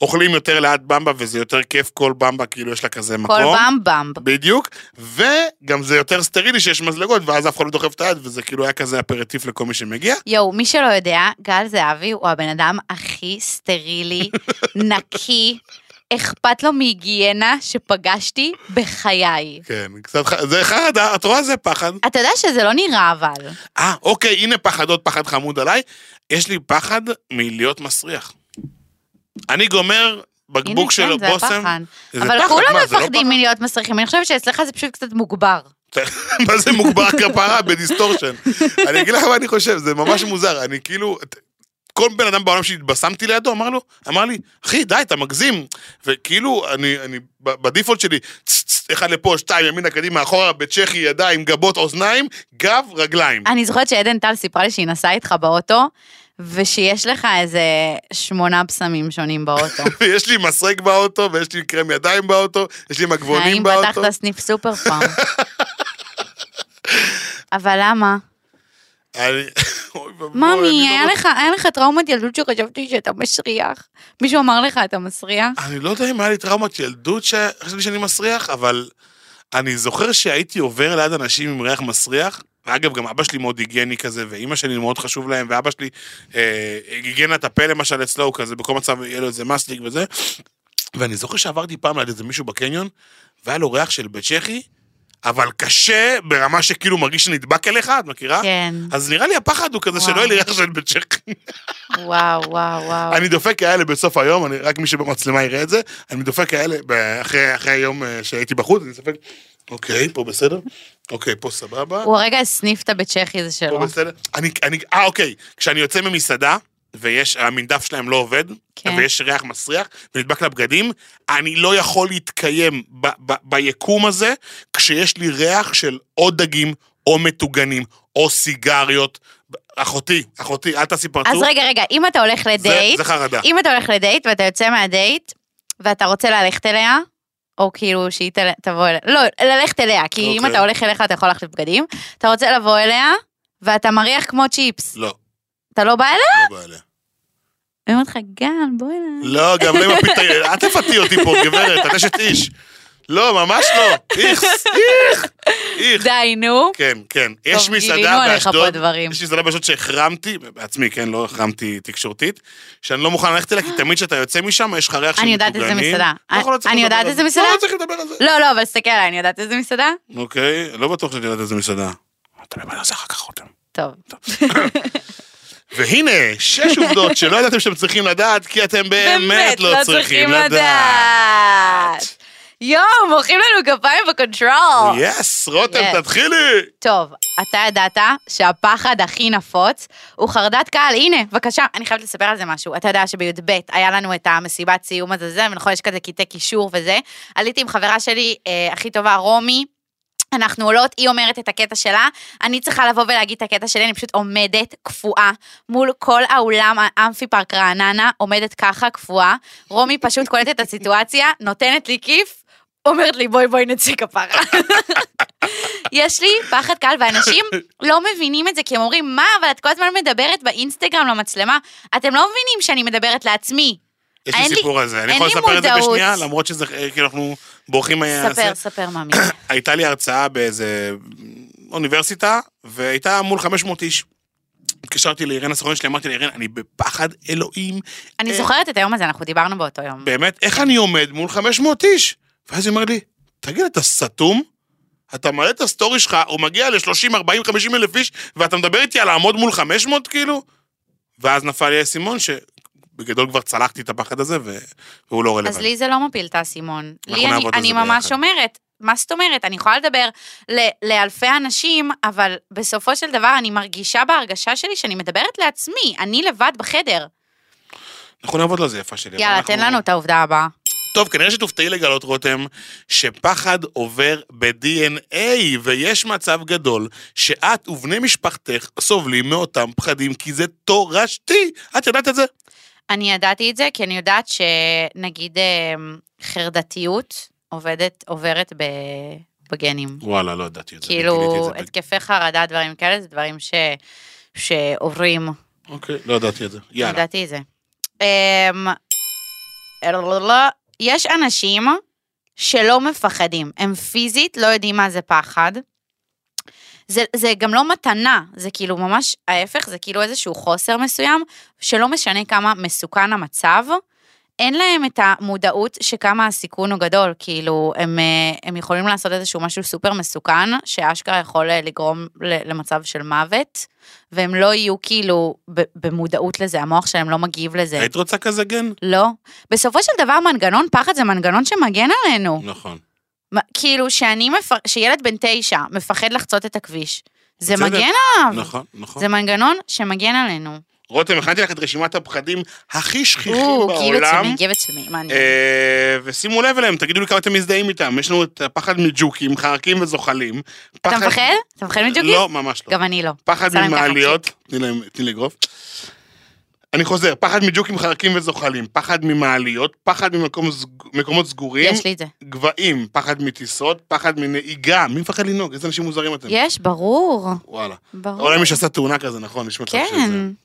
אוכלים יותר לאט במבה וזה יותר כיף, כל במבה כאילו יש לה כזה מקום. כל במבמב. בדיוק, וגם זה יותר סטרילי שיש מזלגות, ואז אף אחד לא דוחף את היד, וזה כאילו היה כזה אפרטיף לכל מי שמגיע. יואו, מי שלא יודע, גל זהבי הוא הבן אדם הכי סטרילי, נקי, אכפת לו מהיגיינה שפגשתי בחיי. כן, קצת, ח- זה חרדה, את רואה זה פחד. אתה יודע שזה לא נראה אבל. אה, אוקיי, הנה פחד, עוד פחד חמוד עליי. יש לי פחד מלהיות מסריח. אני גומר בקבוק של כן, בושם. אבל כולם לא מפחדים פחד? מלהיות מסריחים, אני חושבת שאצלך זה פשוט קצת מוגבר. מה זה מוגבר כפרה ב distortion? אני אגיד לך מה אני חושב, זה ממש מוזר, אני כאילו... כל בן אדם בעולם שהתבשמתי לידו אמר לו, אמר לי, אחי, די, אתה מגזים. וכאילו, אני, אני, ב default שלי, אחד לפה, שתיים, ימינה, קדימה, אחורה, בצ'כי, ידיים, גבות, אוזניים, גב, רגליים. אני זוכרת שעדן טל סיפרה לי שהיא נסעה איתך באוטו, ושיש לך איזה שמונה בשמים שונים באוטו. ויש לי מסרק באוטו, ויש לי קרם ידיים באוטו, יש לי מגבונים גם באוטו. פתחת סניף סופר פארם? אבל למה? ממי, היה לא- לך, היה לך טראומת ילדות שחשבתי שאתה מסריח. מישהו אמר לך אתה מסריח? אני לא יודע אם היה לי טראומת ילדות שחשבתי שאני מסריח, אבל אני זוכר שהייתי עובר ליד אנשים עם ריח מסריח. אגב, גם אבא שלי מאוד היגייני כזה, ואימא שלי מאוד חשוב להם, ואבא שלי אה, היגיינת הפה למשל אצלו, הוא כזה, בכל מצב יהיה לו איזה מסטיק וזה. ואני זוכר שעברתי פעם ליד איזה מישהו בקניון, והיה לו ריח של בית צ'כי, אבל קשה ברמה שכאילו מרגיש שנדבק אליך, את מכירה? כן. אז נראה לי הפחד הוא כזה שלא יהיה לי ריח של בית צ'כי. וואו, וואו, וואו. אני דופק כאלה בסוף היום, אני, רק מי שבמצלמה יראה את זה, אני דופק כאלה אחרי, אחרי היום אה, שהייתי בחוץ, אני דופק, אוקיי, פה בסדר, אוקיי, פה סבבה, הוא הרגע הסניף את הבית צ'כי הזה פה שלו. בסדר, אני, אני, אה, אוקיי, כשאני יוצא ממסעדה, ויש, המנדף שלהם לא עובד, כן. ויש ריח מסריח, ונדבק לבגדים, אני לא יכול להתקיים ב, ב, ביקום הזה, כשיש לי ריח של או דגים, או מטוגנים, או סיגריות. אחותי, אחותי, אל תעשי פרצוף. אז רגע, רגע, אם אתה הולך זה, לדייט, זה חרדה. אם אתה הולך לדייט ואתה יוצא מהדייט, ואתה רוצה ללכת אליה, או כאילו שהיא תל- תבוא אליה, לא, ללכת אליה, כי אם אוקיי. אתה הולך אליך אתה יכול להחליף בגדים, אתה רוצה לבוא אליה, ואתה מריח כמו צ'יפס. לא, אתה לא בא אליה? לא בא אליה. היא אומרת לך, גל, בוא אליה. לא, גם לא עם הפיתה, אל תפתי אותי פה, גברת, את אשת איש. לא, ממש לא. איכס, איך, איך. די, נו. כן, כן. יש גילינו מסעדה עליך פה באשדוד, דברים. יש מסעדה באשדוד שהחרמתי, בעצמי, כן, לא החרמתי תקשורתית, שאני לא מוכן ללכת אליה, כי תמיד כשאתה יוצא משם, יש לך ריח של אני מטוגנים. יודעת איזה מסעדה. לא לא אני לדבר יודעת על איזה זה. מסעדה? לא, לא צריך לדבר על זה. לא, לא, אבל תסתכל עליי, אני יודעת איזה מסעדה? אוקיי, לא בטוח שאת יודעת איזה מסעדה. אתה באמת עושה אחר כך רותם. טוב. והנה, שש עובדות שלא ידעתם שאתם צריכים לדעת, כי אתם באמת לא צריכים לדעת. יואו, מוחאים לנו כפיים ב control. yes, רותם. תתחילי. טוב, אתה ידעת שהפחד הכי נפוץ הוא חרדת קהל. הנה, בבקשה, אני חייבת לספר על זה משהו. אתה יודע שבי"ב היה לנו את המסיבת סיום הזה, זה, ונכון, יש כזה קטעי קישור וזה. עליתי עם חברה שלי, אה, הכי טובה, רומי. אנחנו עולות, היא אומרת את הקטע שלה, אני צריכה לבוא ולהגיד את הקטע שלי, אני פשוט עומדת קפואה מול כל האולם האמפי פארק רעננה, עומדת ככה קפואה, רומי פשוט קולטת את הסיטואציה, נותנת לי כיף, אומרת לי, בואי בואי נצא כפרה. יש לי פחד קהל, ואנשים לא מבינים את זה, כי הם אומרים, מה, אבל את כל הזמן מדברת באינסטגרם למצלמה. אתם לא מבינים שאני מדברת לעצמי. יש לי סיפור על זה, אני יכול לספר את זה. בשנייה, למרות שזה, אה, כאילו אנחנו בורחים מהזה. ספר, ספר, מאמי. הייתה לי הרצאה באיזה אוניברסיטה, והייתה מול 500 איש. התקשרתי לאירן הסוכן שלי, אמרתי לאירן, אני בפחד אלוהים. אני אה, זוכרת את היום הזה, אנחנו דיברנו באותו יום. באמת, איך אני עומד מול 500 איש? ואז היא אומרת לי, תגיד, אתה סתום? אתה מעלה את הסטורי שלך, הוא מגיע ל-30, 40, 50 אלף איש, ואתה מדבר איתי על לעמוד מול 500 כאילו? ואז נפל לי האסימון, שבגדול כבר צלחתי את הפחד הזה, והוא לא אז רלוונטי. לי זה לא מפיל את האסימון. לי אני, אני ממש ביחד. אומרת, מה זאת אומרת? אני יכולה לדבר ל- לאלפי אנשים, אבל בסופו של דבר אני מרגישה בהרגשה שלי שאני מדברת לעצמי, אני לבד בחדר. אנחנו נעבוד על זה, יפה שלי. יאללה, אנחנו- תן לנו את העובדה הבאה. טוב, כנראה שתופתעי לגלות, רותם, שפחד עובר ב-DNA, ויש מצב גדול שאת ובני משפחתך סובלים מאותם פחדים, כי זה תורשתי. את יודעת את זה? אני ידעתי את זה, כי אני יודעת שנגיד אה, חרדתיות עובדת, עוברת ב... בגנים. וואלה, לא ידעתי את זה. כאילו, את זה. התקפי חרדה, דברים כאלה, זה דברים ש... שעוברים. אוקיי, לא ידעתי את זה. יאללה. ידעתי את זה. יש אנשים שלא מפחדים, הם פיזית לא יודעים מה זה פחד. זה, זה גם לא מתנה, זה כאילו ממש ההפך, זה כאילו איזשהו חוסר מסוים, שלא משנה כמה מסוכן המצב, אין להם את המודעות שכמה הסיכון הוא גדול, כאילו, הם, אה, הם יכולים לעשות איזשהו משהו סופר מסוכן, שאשכרה יכול אה, לגרום למצב של מוות, והם לא יהיו כאילו במודעות לזה, המוח שלהם לא מגיב לזה. היית רוצה כזה גן? לא. בסופו של דבר, מנגנון פחד זה מנגנון שמגן עלינו. נכון. כאילו, שאני מפ... שילד בן תשע מפחד לחצות את הכביש, זה. מגן עליו. נכון, נכון. זה מנגנון שמגן עלינו. רותם, הכנתי לך את רשימת הפחדים הכי שכיחים או, בעולם. אה, ושימו לב אליהם, תגידו לי כמה אתם מזדהים איתם. יש לנו את הפחד מג'וקים, חרקים וזוחלים. אתה פחד- מפחד? אתה מפחד מג'וקים? לא, ממש לא. גם אני לא. פחד ממעליות. תני לי אגרוף. אני חוזר, פחד מג'וקים, חרקים וזוחלים, פחד ממעליות, פחד ממקומות סגורים, יש לי את זה. גבהים, פחד מטיסות, פחד מנהיגה. מי מפחד לנהוג? איזה אנשים מוזרים אתם. יש, ברור. וואלה. ברור. אולי מי שעשה תאונה כזה, נכון? יש מצב כן. שזה.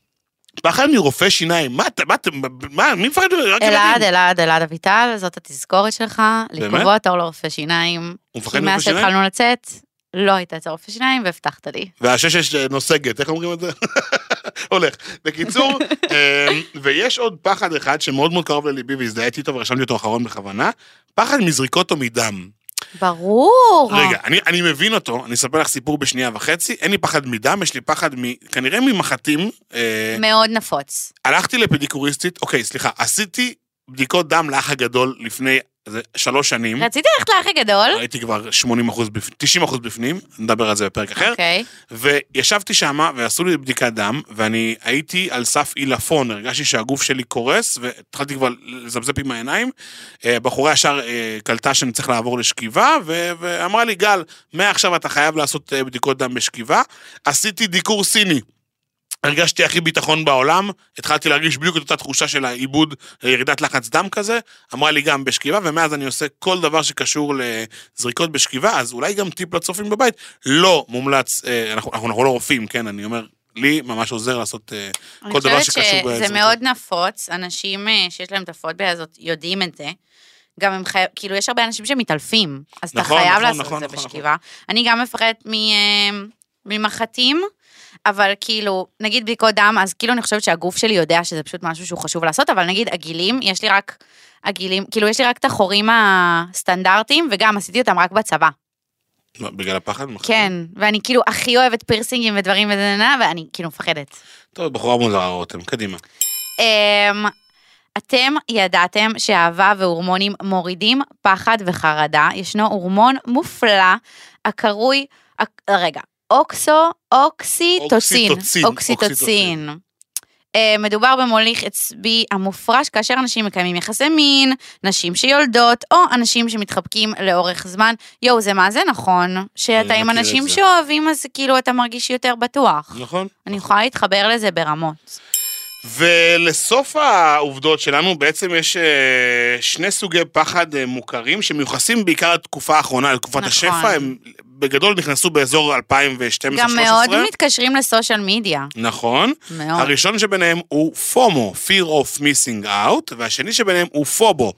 פחד מרופא שיניים. מה אתה, מה אתה, מה, מי מפחד? אלעד. אלעד, אלעד אביטל, זאת התזכורת שלך? לקבוע תור לרופא שיניים. הוא מפחד מרופא מאז שיניים? שהתחלנו לצאת, לא היית אצל רופא שיניים והבטחת לי. והשש אה, נוסגת, איך אומרים את זה? הולך. בקיצור, אמ, ויש עוד פחד אחד שמאוד מאוד קרוב לליבי והזדהיתי איתו ורשמתי אותו אחרון בכוונה, פחד מזריקות או מדם. ברור. רגע, אני, אני מבין אותו, אני אספר לך סיפור בשנייה וחצי, אין לי פחד מדם, יש לי פחד מ... כנראה ממחטים. אה, מאוד נפוץ. הלכתי לפדיקוריסטית, אוקיי, סליחה, עשיתי בדיקות דם לאח הגדול לפני שלוש שנים. רציתי ללכת לאח הגדול. הייתי כבר 80 אחוז, 90 אחוז בפנים, נדבר על זה בפרק אחר. אוקיי. וישבתי שם ועשו לי בדיקת דם, ואני הייתי על סף עילפון, הרגשתי שהגוף שלי קורס, והתחלתי כבר לזפזפ עם העיניים. אה, בחורה ישר אה, קלטה שאני צריך לעבור לשכיבה, ו- ואמרה לי, גל, מעכשיו אתה חייב לעשות אה, בדיקות דם בשכיבה. עשיתי דיקור סיני. הרגשתי הכי ביטחון בעולם, התחלתי להרגיש בדיוק את אותה תחושה של העיבוד, ירידת לחץ דם כזה, אמרה לי גם בשכיבה, ומאז אני עושה כל דבר שקשור לזריקות בשכיבה, אז אולי גם טיפ לצופים בבית, לא מומלץ, אה, אנחנו, אנחנו, אנחנו לא רופאים, כן, אני אומר, לי ממש עוזר לעשות אה, כל דבר אני שקשור חושבת שזה בזריקות. מאוד נפוץ, אנשים אה, שיש להם את הפוביה הזאת יודעים את זה. גם הם חייב, כאילו יש הרבה אנשים שמתעלפים, אז אתה נכון, חייב נכון, לעשות נכון, את זה נכון, בשכיבה. אני גם מפחדת מ- ממחטים, אבל כאילו, נגיד בדיקות דם, אז כאילו אני חושבת שהגוף שלי יודע שזה פשוט משהו שהוא חשוב לעשות, אבל נגיד עגילים, יש לי רק עגילים, כאילו יש לי רק את החורים הסטנדרטיים, וגם עשיתי אותם רק בצבא. מה, בגלל הפחד? כן, ואני כאילו הכי אוהבת פירסינגים ודברים וזה, ואני כאילו מפחדת. טוב, בחורה מוזרה רותם, קדימה. אמ, אתם ידעתם שאהבה והורמונים מורידים פחד וחרדה. ישנו הורמון מופלא הקרוי, רגע, אוקסו, אוקסיטוצין. אוקסיטוצין, אוקסיטוצין. אה, מדובר במוליך עצבי המופרש כאשר אנשים מקיימים יחסי מין, נשים שיולדות, או אנשים שמתחבקים לאורך זמן. יואו, זה מה זה נכון? שאתה עם אנשים. שאוהבים, אז כאילו אתה מרגיש יותר בטוח. נכון? אני יכולה להתחבר לזה ברמות. ולסוף העובדות שלנו, בעצם יש אה, שני סוגי פחד אה, מוכרים, שמיוחסים בעיקר לתקופה האחרונה, לתקופת נכון. השפע, הם בגדול נכנסו באזור 2012-2013. גם מאוד מתקשרים לסושיאל מדיה. נכון. מאוד. הראשון שביניהם הוא פומו, Fear of Missing Out, והשני שביניהם הוא פובו,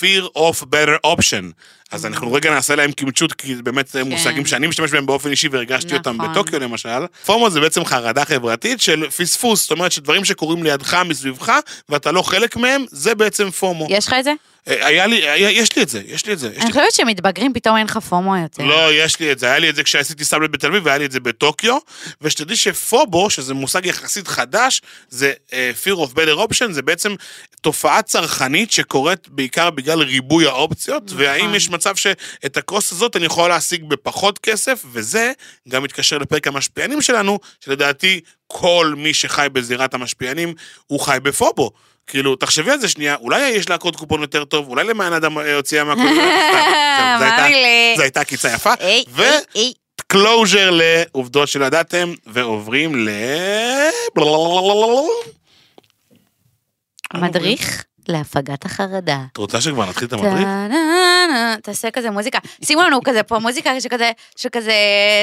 Fear of Better Option. אז אנחנו רגע נעשה להם קימצ'ות, כי זה באמת זה מושגים שאני משתמש בהם באופן אישי והרגשתי אותם נכון. בטוקיו למשל. פומו זה בעצם חרדה חברתית של פספוס, זאת אומרת שדברים שקורים לידך, מסביבך, ואתה לא חלק מהם, זה בעצם פומו. יש לך את זה? היה לי, היה- יש לי את זה, יש לי את זה. אני לי- חושבת שמתבגרים פתאום אין לך פומו יותר. לא, יש לי את זה, היה לי את זה כשעשיתי סאבלט בתל אביב, והיה לי את זה בטוקיו, ושתדעי שפובו, שזה מושג יחסית חדש, זה uh, fear of better option, זה בעצם תופעה צרכנית שקורית בעיקר בגלל ריבוי האופציות, נכון. והאם יש מצב שאת הכוס הזאת אני יכול להשיג בפחות כסף, וזה גם מתקשר לפרק המשפיענים שלנו, שלדעתי כל מי שחי בזירת המשפיענים, הוא חי בפובו. כאילו, תחשבי על זה שנייה, אולי יש לה קוד קופון יותר טוב, אולי למען אדם אה, הוציאה מהקוד, זהו, זו הייתה- עקיצה יפה. היי, ו... היי, היי. קלוז'ר לעובדות שלדעתם, ועוברים ל... מדריך להפגת החרדה. את רוצה שכבר נתחיל את המדריך? טה-נה-נה, תעשה כזה מוזיקה. שימו לנו כזה פה מוזיקה שכזה, שכזה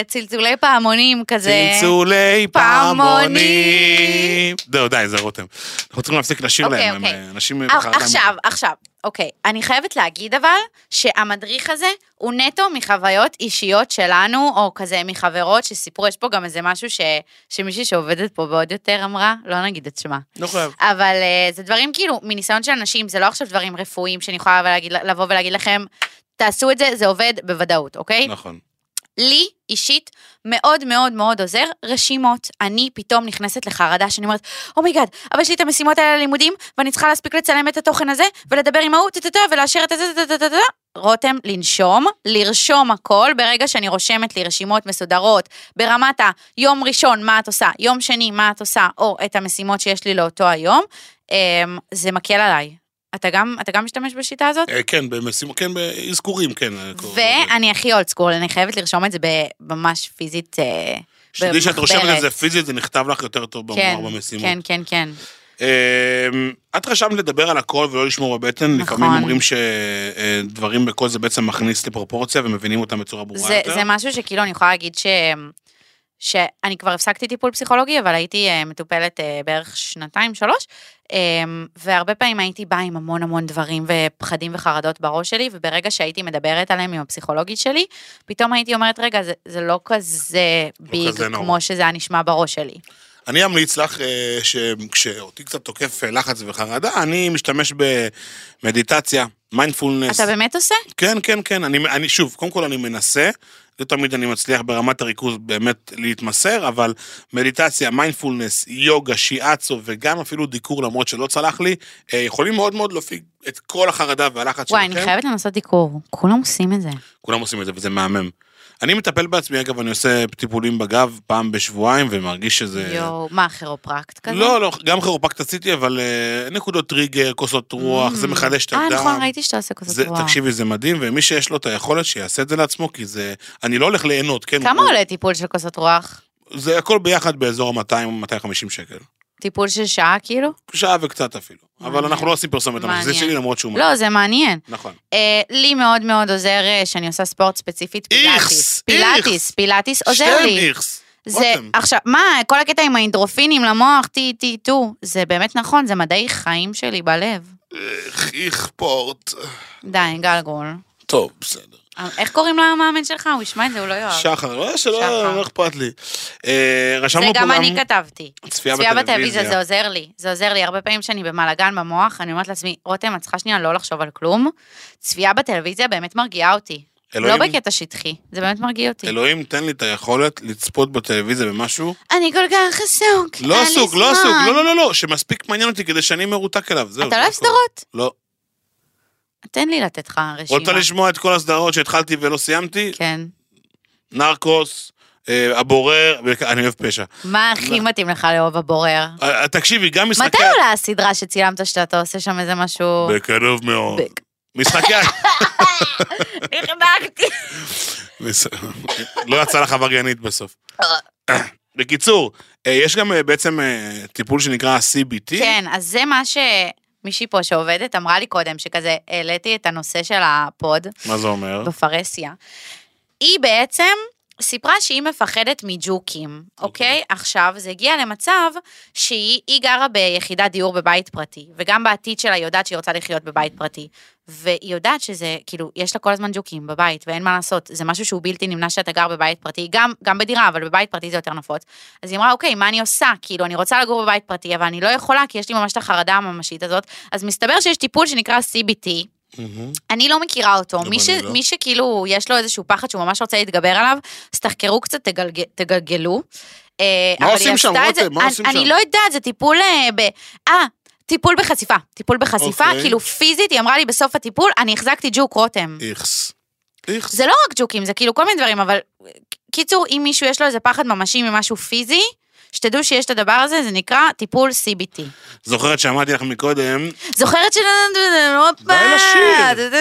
צלצולי פעמונים כזה. צלצולי פעמונים. זהו, די, זה רותם. אנחנו צריכים להפסיק לשיר אוקיי, להם, הם אוקיי. אה, אנשים... בחרדה עכשיו, עכשיו, אוקיי. אני חייבת להגיד אבל, שהמדריך הזה הוא נטו מחוויות אישיות שלנו, או כזה מחברות שסיפרו, יש פה גם איזה משהו ש, שמישהי שעובדת פה ועוד יותר אמרה, לא נגיד את שמה. לא חייב. אבל uh, זה דברים כאילו, מניסיון של אנשים, זה לא עכשיו דברים רפואיים שאני יכולה להגיד, לבוא ולהגיד לכם, תעשו את זה, זה עובד בוודאות, אוקיי? נכון. לי אישית מאוד מאוד מאוד עוזר רשימות. אני פתאום נכנסת לחרדה שאני אומרת, oh my god, אבל יש לי את המשימות האלה ללימודים, ואני צריכה להספיק לצלם את התוכן הזה, ולדבר עם ההוא, טה-טה-טה, ולאשר את הזה, טה-טה-טה. רותם, לנשום, לרשום הכל, ברגע שאני רושמת לי רשימות מסודרות, ברמת היום ראשון, מה את עושה, יום שני, מה את עושה, או את המשימות שיש לי לאותו היום, אמ, זה מקל עליי. אתה גם, אתה גם משתמש בשיטה הזאת? אה, כן, במשימות, כן, באזכורים, כן. אה. ואני הכי אולד סקול, אני חייבת לרשום את זה ממש פיזית. אה, שתדעי שאת רושמת. את זה פיזית, זה נכתב לך יותר טוב כן, במוח במשימות. כן, כן, כן. אמ, את רשמת לדבר על הכל ולא לשמור בבטן, נכון. לפעמים אומרים שדברים בקול זה בעצם מכניס לפרופורציה ומבינים אותם בצורה ברורה זה, יותר. זה משהו שכאילו אני יכולה להגיד ש... שאני כבר הפסקתי טיפול פסיכולוגי, אבל הייתי אה, מטופלת אה, בערך שנתיים, שלוש, אה, והרבה פעמים הייתי באה עם המון המון דברים ופחדים וחרדות בראש שלי, וברגע שהייתי מדברת עליהם עם הפסיכולוגית שלי, פתאום הייתי אומרת, רגע, זה, זה לא כזה ביג כזה נורא." כמו שזה היה נשמע בראש שלי. אני אמליץ לך אה, שכשאותי קצת תוקף אה, לחץ וחרדה, אני משתמש במדיטציה, מיינדפולנס. אתה באמת עושה? כן, כן, כן. אני, אני, שוב, קודם כל אני מנסה, לא תמיד אני מצליח ברמת הריכוז באמת להתמסר, אבל מדיטציה, מיינדפולנס, יוגה, שיאצו וגם אפילו דיקור, למרות שלא צלח לי, אה, יכולים מאוד מאוד להפיג את כל החרדה והלחץ וואי, שלכם. אני חייבת לנסות דיקור. כולם עושים את זה. כולם עושים את זה וזה מהמם. אני מטפל בעצמי, אגב, אני עושה טיפולים בגב פעם בשבועיים ומרגיש שזה... יואו, מה, כירופרקט כזה? לא, לא, גם כירופרקט עשיתי, אבל אה, נקודות טריגר, כוסות רוח, זה מחדש את אה, הדם. נכון, ראיתי שאתה עושה זה, רוח. תקשיבי, זה מדהים, ומי שיש לו את היכולת, שיעשה את זה לעצמו, כי זה... אני לא הולך ליהנות, כן? כמה עולה טיפול של כוסות רוח? זה הכל ביחד באזור ה-200-250 שקל. טיפול של שעה כאילו? שעה וקצת אפילו. אבל מעניין. אנחנו לא עושים פרסומת, אבל זה מעניין. שלי למרות שהוא... לא, זה מעניין. נכון. אה, לי מאוד מאוד עוזר אה, שאני עושה ספורט ספציפית פילאטיס. איכס, פילאטיס, איכס. פילאטיס עוזר לי. איכס. זה, רותם. עכשיו, מה, כל הקטע עם האנדרופינים למוח, טי, טי, טו, זה באמת נכון, זה מדעי חיים שלי בלב. איך איך פורט. די, גלגול. טוב, בסדר. איך קוראים למאמן שלך? הוא ישמע את זה, הוא לא יאהב. שחר, לא, שלא. לא אכפת לי. אה, זה רשמנו פה גם גם אני כתבתי. צפייה בטלוויזיה. זה עוזר לי, זה עוזר לי. הרבה פעמים שאני במלאגן במוח, אני אומרת לעצמי, רותם, את צריכה שנייה לא לחשוב על כלום. צפייה בטלוויזיה באמת מרגיעה אותי. לא אלוהים- בקטע שטחי, זה באמת מרגיע אותי. אלוהים, תן לי את היכולת לצפות בטלוויזיה במשהו. אני כל כך עסוק, לא עסוק, לא. עסוק, לא, לא, לא, לא, שמספיק מעניין אותי כדי שאני מרותק אליו, זהו. אתה זה לא אוהב. סדרות? לא. תן לי לתת לך רשימה. רוצה לשמוע את כל הסדרות שהתחלתי ולא סיימתי? כן. נרקוס, אה, הבורר, אני אוהב פשע. מה הכי מתאים לך לאהוב הבורר? אה, תקשיבי, גם משחקי... מתי עולה הסדרה שצילמת שאתה עושה שם איזה משהו... בקרוב מאוד. משחקי... החבקתי. מש- לא יצא לך עבריינית בסוף. בקיצור, אה, יש גם אה, בעצם אה, טיפול שנקרא CBT. כן, אז זה מה שמישהי פה שעובדת אמרה לי קודם, שכזה העליתי את הנושא של הפוד מה זה אומר? בפרהסיה. היא בעצם סיפרה שהיא מפחדת מג'וקים, אוקיי? עכשיו, זה הגיע למצב שהיא היא גרה ביחידת דיור בבית פרטי, וגם בעתיד שלה היא יודעת שהיא רוצה לחיות בבית פרטי. והיא יודעת שזה, כאילו, יש לה כל הזמן ג'וקים בבית, ואין מה לעשות, זה משהו שהוא בלתי נמנע שאתה גר בבית פרטי, גם, גם בדירה, אבל בבית פרטי זה יותר נפוץ. אז היא אמרה, אוקיי, מה אני עושה? כאילו, אני רוצה לגור בבית פרטי, אבל אני לא יכולה, כי יש לי ממש את החרדה הממשית הזאת. אז מסתבר שיש טיפול שנקרא CBT. אני לא מכירה אותו. מי, ש... אני לא. מי שכאילו יש לו איזשהו פחד שהוא ממש רוצה להתגבר עליו, אז תחקרו קצת, תגלג... תגלגלו. אה, מה עושים שם, רותם? מה אני- עושים אני שם? לא יודעת, זה טיפול אה, ב... אה, טיפול בחשיפה. טיפול בחשיפה, אוקיי. כאילו פיזית, היא אמרה לי בסוף הטיפול, אני החזקתי ג'וק רותם. איכס. איכס. זה לא רק ג'וקים, זה כאילו כל מיני דברים, אבל קיצור, אם מישהו יש לו איזה פחד ממשי ממשהו פיזי, שתדעו שיש את הדבר הזה, זה נקרא טיפול CBT. זוכרת שאמרתי לך מקודם, זוכרת ש... די לשיר.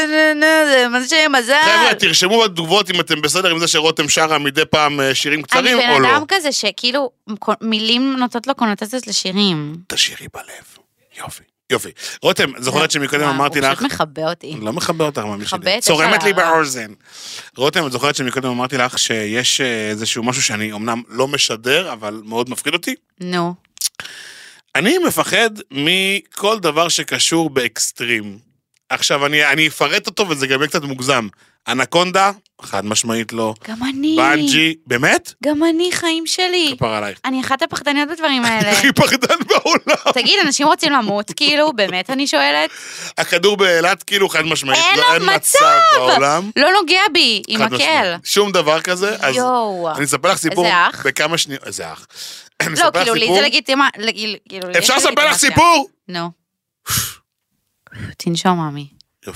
זה מה שמזל. חבר'ה, תרשמו בתגובות אם אתם בסדר עם זה שרותם שרה מדי פעם אה, שירים קצרים אני או בן לא. אדם כזה שכאילו מילים נותנות לו קונוטציות לשירים. תשאירי בלב. יופי. יופי. רותם, זוכרת שמקודם וואו, אמרתי הוא לך... פשוט מכבה אותי. לא מכבה אותך, ממי שלי. צורמת לי. באוזן. רותם, את זוכרת שמקודם אמרתי לך שיש אה, איזשהו משהו שאני אמנם לא משדר, אבל מאוד מפחיד אותי? נו. אני מפחד מכל דבר שקשור באקסטרים. עכשיו, אני, אני אפרט אותו וזה גם יהיה קצת מוגזם. אנקונדה, חד משמעית לא. גם אני. בנג'י, באמת? גם אני, חיים שלי. כפר עלייך. אני אחת הפחדניות בדברים האלה. הכי פחדן בעולם. תגיד, אנשים רוצים למות, כאילו? באמת, אני שואלת? הכדור באילת, כאילו, חד משמעית. אין לא, לו מצב בעולם. לא נוגע בי, עם מקל. שום דבר כזה. אז יואו. אני אספר לך סיפור איזה אח? בכמה שניות. איזה אח. לא, כאילו, לי. זה לגיטימה... כאילו, אפשר לספר לך. סיפור? נו. תנשום, עמי.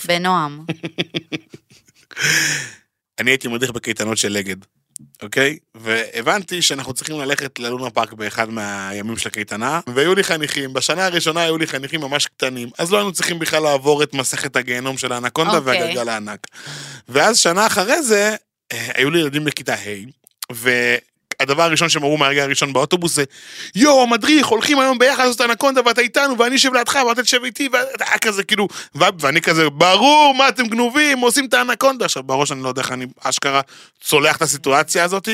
בנועם. אני הייתי מדריך בקייטנות של אגד, אוקיי? והבנתי שאנחנו צריכים ללכת ללונה פארק באחד מהימים של הקייטנה, והיו לי חניכים, בשנה הראשונה היו לי חניכים ממש קטנים, אז לא היינו צריכים בכלל לעבור את מסכת הגיהנום של האנקונדה אוקיי. והגלגל הענק. ואז שנה אחרי זה, אה, היו לי ילדים בכיתה ה', והדבר הראשון שהם אמרו מהרגע הראשון באוטובוס זה, יואו, המדריך, הולכים היום ביחד לעשות אנקונדה ואתה איתנו ואני אשב לידך ואתה תשב איתי, ואתה כזה כאילו, ואני כזה, ברור, מה אתם גנובים, עושים את האנקונדה. עכשיו, בראש אני לא יודע איך אני אשכרה צולח את הסיטואציה הזאת.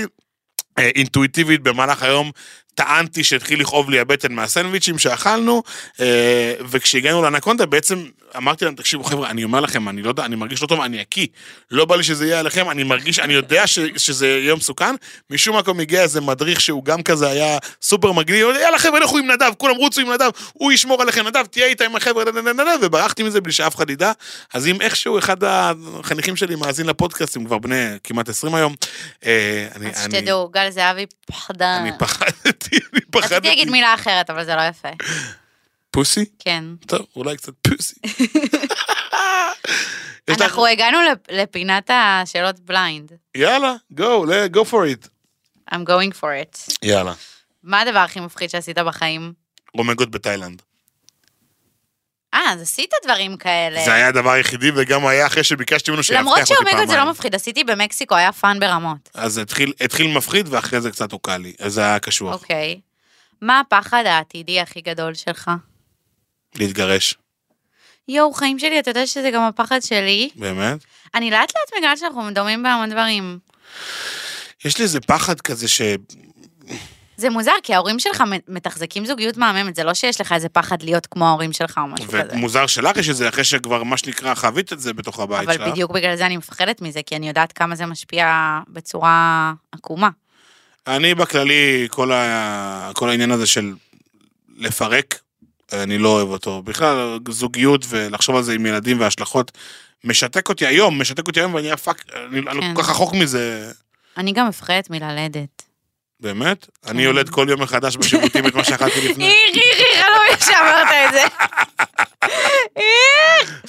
אה, אינטואיטיבית במהלך היום טענתי שהתחיל לכאוב לי הבטן מהסנדוויצ'ים שאכלנו, אה, וכשהגענו לאנקונדה בעצם אמרתי להם, תקשיבו חבר'ה, אני אומר לכם, אני לא יודע, אני מרגיש לא טוב, אני אקיא. לא בא לי שזה יהיה עליכם, אני מרגיש, אני יודע ש, שזה יהיה מסוכן. משום מקום הגיע איזה מדריך שהוא גם כזה היה סופר מגניב, יאללה חבר'ה, לכו עם נדב, כולם רוצו עם נדב, הוא ישמור עליכם, נדב, תהיה איתה עם החבר'ה, וברחתי מזה בלי שאף אחד ידע. אז אם איכשהו אחד החניכים שלי מאזין לפודקאסט, הם כבר בני כמעט 20 היום, אה, אני, אז שתדעו, גל זהבי פחדן. אני פחדתי, אני פחדתי. רציתי להגיד מילה אחרת, אבל זה לא יפה. pussy? כן. טוב, אולי קצת pussy. אנחנו הגענו לפ- לפינת השאלות blind. יאללה, go, go for it. I'm going for it. יאללה. מה הדבר הכי מפחיד שעשית בחיים? אומגות בתאילנד. אה, אז עשית דברים כאלה. זה היה הדבר היחידי, וגם היה אחרי שביקשתי ממנו שיאבטח למרות אותי פעמיים. אומגות זה לא מפחיד, עשיתי במקסיקו, היה fun ברמות. אז התחיל, התחיל מפחיד, ואחרי זה קצת הוקל לי. אז זה היה קשוח. אוקיי. מה הפחד העתידי הכי גדול שלך? להתגרש, יואו, חיים שלי, אתה יודע שזה גם הפחד שלי? באמת. אני לאט לאט מגלה שאנחנו דומים בהמון דברים. יש לי איזה פחד כזה ש... זה מוזר, כי ההורים שלך מתחזקים זוגיות מהממת, זה לא שיש לך איזה פחד להיות כמו ההורים שלך או משהו כזה. ומוזר שלך יש את זה אחרי שכבר, מה שנקרא, חווית את זה בתוך הבית שלך. אבל בדיוק בגלל זה אני מפחדת מזה, כי אני יודעת כמה זה משפיע בצורה עקומה. אני בכללי, כל, ה... כל העניין הזה של לפרק, אני לא אוהב אותו. בכלל, זוגיות ולחשוב על זה עם ילדים והשלכות, משתק אותי היום, משתק אותי היום ואני אהיה fuck, אני, אני כן. כל כך רחוק מזה. אני גם מפחדת מללדת. באמת? כן. אני יולד כל יום מחדש בשירותים את מה שאכלתי לפני. איך, איך, איך, לא איך שאמרת את זה.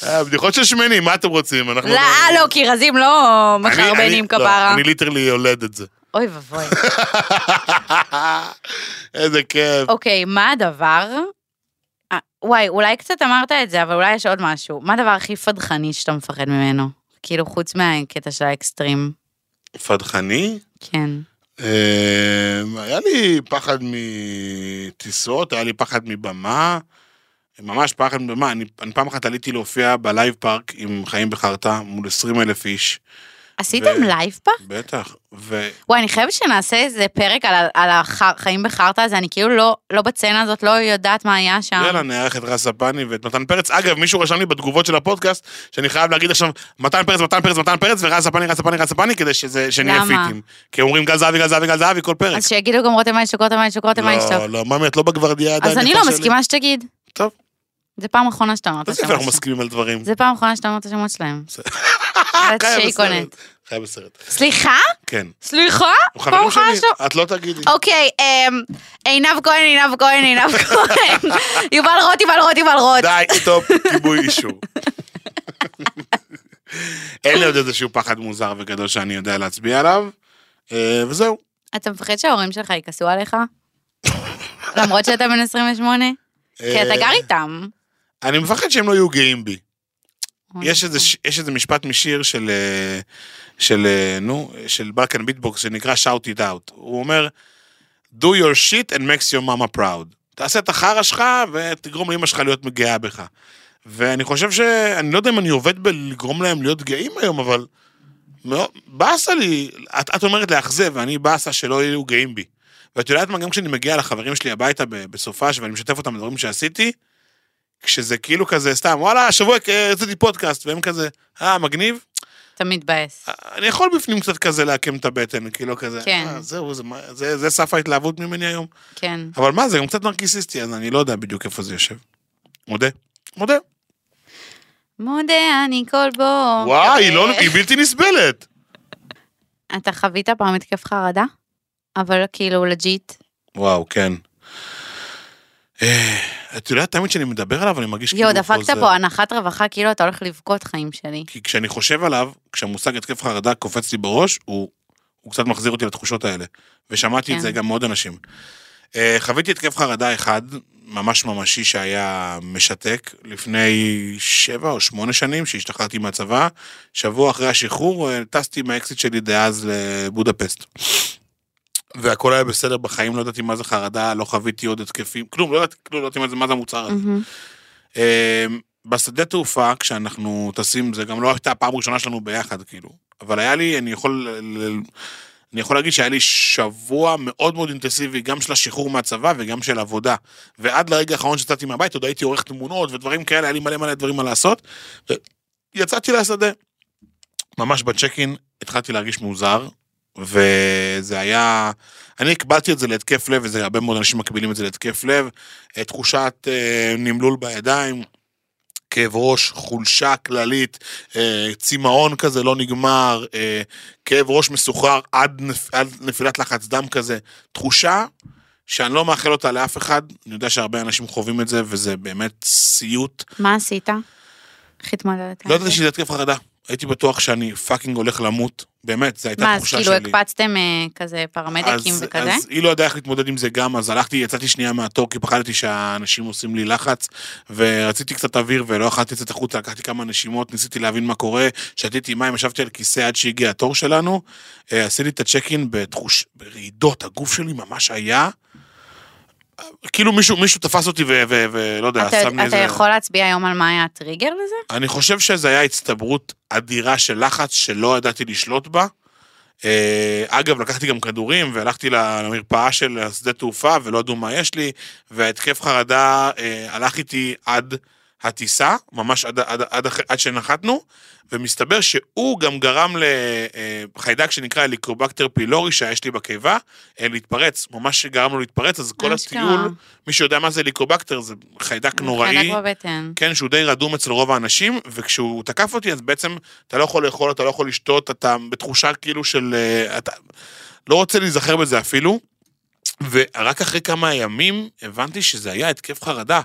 אה, בדיחות של שמנים, מה אתם רוצים? אנחנו לא, לא, כי רזים לא מחרבנים לא, כפרה. אני literally יולד את זה. אוי ואבוי. איזה כיף. אוקיי, מה הדבר... אה, וואי, אולי קצת אמרת את זה, אבל אולי יש עוד משהו. מה הדבר הכי פדחני שאתה מפחד ממנו? כאילו, חוץ מהקטע של האקסטרים. פדחני? כן. אה, היה לי פחד מטיסות, היה לי פחד מבמה, ממש פחד מבמה. אני, אני פעם אחת עליתי להופיע ב Live Park עם חיים בחרטא מול 20 אלף איש. עשיתם ו- live פה? בטח. ו... וואי, אני חייבת שנעשה איזה פרק על, על החיים בחרטא הזה, אני כאילו לא, לא ב scene הזאת, לא יודעת מה היה שם. יאללה, נארח את רז ספני ואת מתן פרץ. אגב, מישהו רשם לי בתגובות של הפודקאסט, שאני חייב להגיד עכשיו, מתן פרץ, מתן פרץ, מתן פרץ, ורז ספני, רז ספני, רז ספני, כדי שזה, שנהיה? feat-ים. כי אומרים גל זהבי, גל זהבי, גל זהבי, כל פרק. אז שיגידו גם רותם איינשטוק, רותם איינשטוק, רותם איינשטוק. לא, לא, ממי, את לא בגוורדיאדה. אז אני לא. מסכימה שתגיד. טוב, זה פעם אחרונה שאתה אומר את השמות אנחנו שלהם. מסכימים על דברים. זה פעם אחרונה שאתה אומר את השמות שלהם. חיה בסרט. סליחה? כן. סליחה? פעם אחרונה שאתה... את לא תגידי. אוקיי, אמ, עינב כהן, עינב כהן, עינב כהן. יובל רוט, יובל רוט, יובל רוט. די, stop, כיבוי אישור. אין לי עוד איזשהו פחד מוזר וגדול שאני יודע להצביע עליו, אה, וזהו. אתה מפחד שההורים שלך יכעסו עליך? למרות שאתה בן 28? כי אתה אה, גר איתם. אני מפחד שהם לא יהיו גאים בי. אוי, יש איזה, ש- יש איזה משפט משיר של, אה, של, אה, נו, של בלקן ביטבוקס שנקרא Shout it out. הוא אומר, do your shit and makes your mama proud. תעשה את החרא שלך ותגרום לאמא שלך להיות גאה בך. ואני חושב ש... אני לא יודע אם אני עובד בלגרום להם להיות גאים היום, אבל... מאוד- באסה לי, את, את אומרת לאכזב, ואני באסה שלא יהיו גאים בי. ואת יודעת מה, גם כשאני מגיע לחברים שלי הביתה ב- בסופש ואני משתף אותם בדברים שעשיתי, כשזה כאילו כזה סתם, וואלה, השבוע אה, עשיתי פודקאסט, והם כזה, אה, מגניב? אתה מתבאס. אני יכול בפנים קצת כזה לעקם את הבטן, כאילו כזה, כן. אה, זהו, זה, זה, זה סף ההתלהבות ממני היום. כן. אבל מה, זה גם קצת נרקיסיסטי, אז אני לא יודע בדיוק איפה זה יושב. מודה. מודה. מודה אני כל בוקר. וואי, היא, לא, היא בלתי נסבלת. אתה חווית פעם התקף חרדה? אבל כאילו לג'יט. וואו, כן. את יודעת, תמיד כשאני מדבר עליו, אני מרגיש כאילו יואו, דפקת. פה הנחת רווחה, כאילו אתה הולך לבכות חיים שלי. כי כשאני חושב עליו, כשהמושג התקף חרדה קופץ לי בראש, הוא, הוא קצת מחזיר אותי לתחושות האלה. ושמעתי כן. את זה גם מעוד אנשים. אה, חוויתי התקף חרדה אחד, ממש ממשי, שהיה משתק, לפני שבע או שמונה שנים, שהשתחררתי מהצבא. שבוע אחרי השחרור, אה, טסתי עם האקסיט שלי דאז לבודפסט. והכל היה בסדר בחיים, לא ידעתי מה זה חרדה, לא חוויתי עוד התקפים, כלום, לא ידעתי, כלום, לא ידעתי מה זה, מה זה המוצר הזה. אה, בשדה תעופה, כשאנחנו טסים, זה גם לא הייתה הפעם הראשונה שלנו ביחד, כאילו. אבל היה לי, אני יכול, אני יכול להגיד שהיה לי שבוע מאוד מאוד אינטנסיבי, גם של השחרור מהצבא וגם של עבודה. ועד לרגע האחרון שיצאתי מהבית, עוד הייתי עורך תמונות ודברים כאלה, היה לי מלא מלא דברים מה לעשות. ויצאתי לשדה. ממש בצ'ק אין התחלתי להרגיש מוזר, וזה היה... אני הקבלתי את זה להתקף לב, וזה הרבה מאוד אנשים מקבילים את זה להתקף לב. אה, תחושת אה, נמלול בידיים, כאב ראש, חולשה כללית, אה, צמאון כזה לא נגמר, אה, כאב ראש מסוחרר עד, נפ, עד נפילת לחץ דם כזה. תחושה שאני לא מאחל אותה לאף אחד, אני יודע שהרבה אנשים חווים את זה, וזה באמת סיוט. מה עשית? איך התמודדת? לא ידעתי זה? שזה התקף חרדה. הייתי בטוח שאני fucking הולך למות, באמת, זו הייתה מה, אז תחושה כאילו שלי. הקפצתם אה, כזה פרמדיקים אז, וכזה? אז היא לא ידעה איך להתמודד עם זה גם, אז הלכתי, יצאתי שנייה מהתור, כי פחדתי שהאנשים עושים לי לחץ, ורציתי קצת אוויר ולא יכולתי לצאת החוצה, לקחתי כמה נשימות, ניסיתי להבין מה קורה, שתיתי מים, ישבתי על כיסא עד שהגיע התור שלנו, אה, עשיתי את הצ'ק אין בתחוש... ברעידות, הגוף שלי ממש היה... כאילו מישהו, מישהו תפס אותי ולא יודע, אתה- שם לי אתה איזה... יכול להצביע היום על מה היה הטריגר לזה? אני חושב שזה היה הצטברות אדירה של לחץ שלא ידעתי לשלוט בה. אה, אגב, לקחתי גם כדורים והלכתי למרפאה של השדה תעופה ולא ידעו מה יש לי, וההתקף חרדה אה, הלך איתי עד הטיסה, ממש עד, עד, עד, עד, שנחתנו, ומסתבר שהוא גם גרם לחיידק שנקרא הליקובקטר פילורי שיש לי בקיבה, אה, להתפרץ, ממש גרם לו להתפרץ, אז כל אשכרה. הטיול, מי שיודע מה זה הליקובקטר, זה חיידק נוראי. חיידק בבטן. כן, שהוא די רדום אצל רוב האנשים, וכשהוא תקף אותי, אז בעצם אתה לא יכול לאכול, אתה לא יכול לשתות, אתה בתחושה כאילו של... אה, אתה לא רוצה להיזכר בזה אפילו. ורק אחרי כמה ימים הבנתי שזה היה התקף חרדה.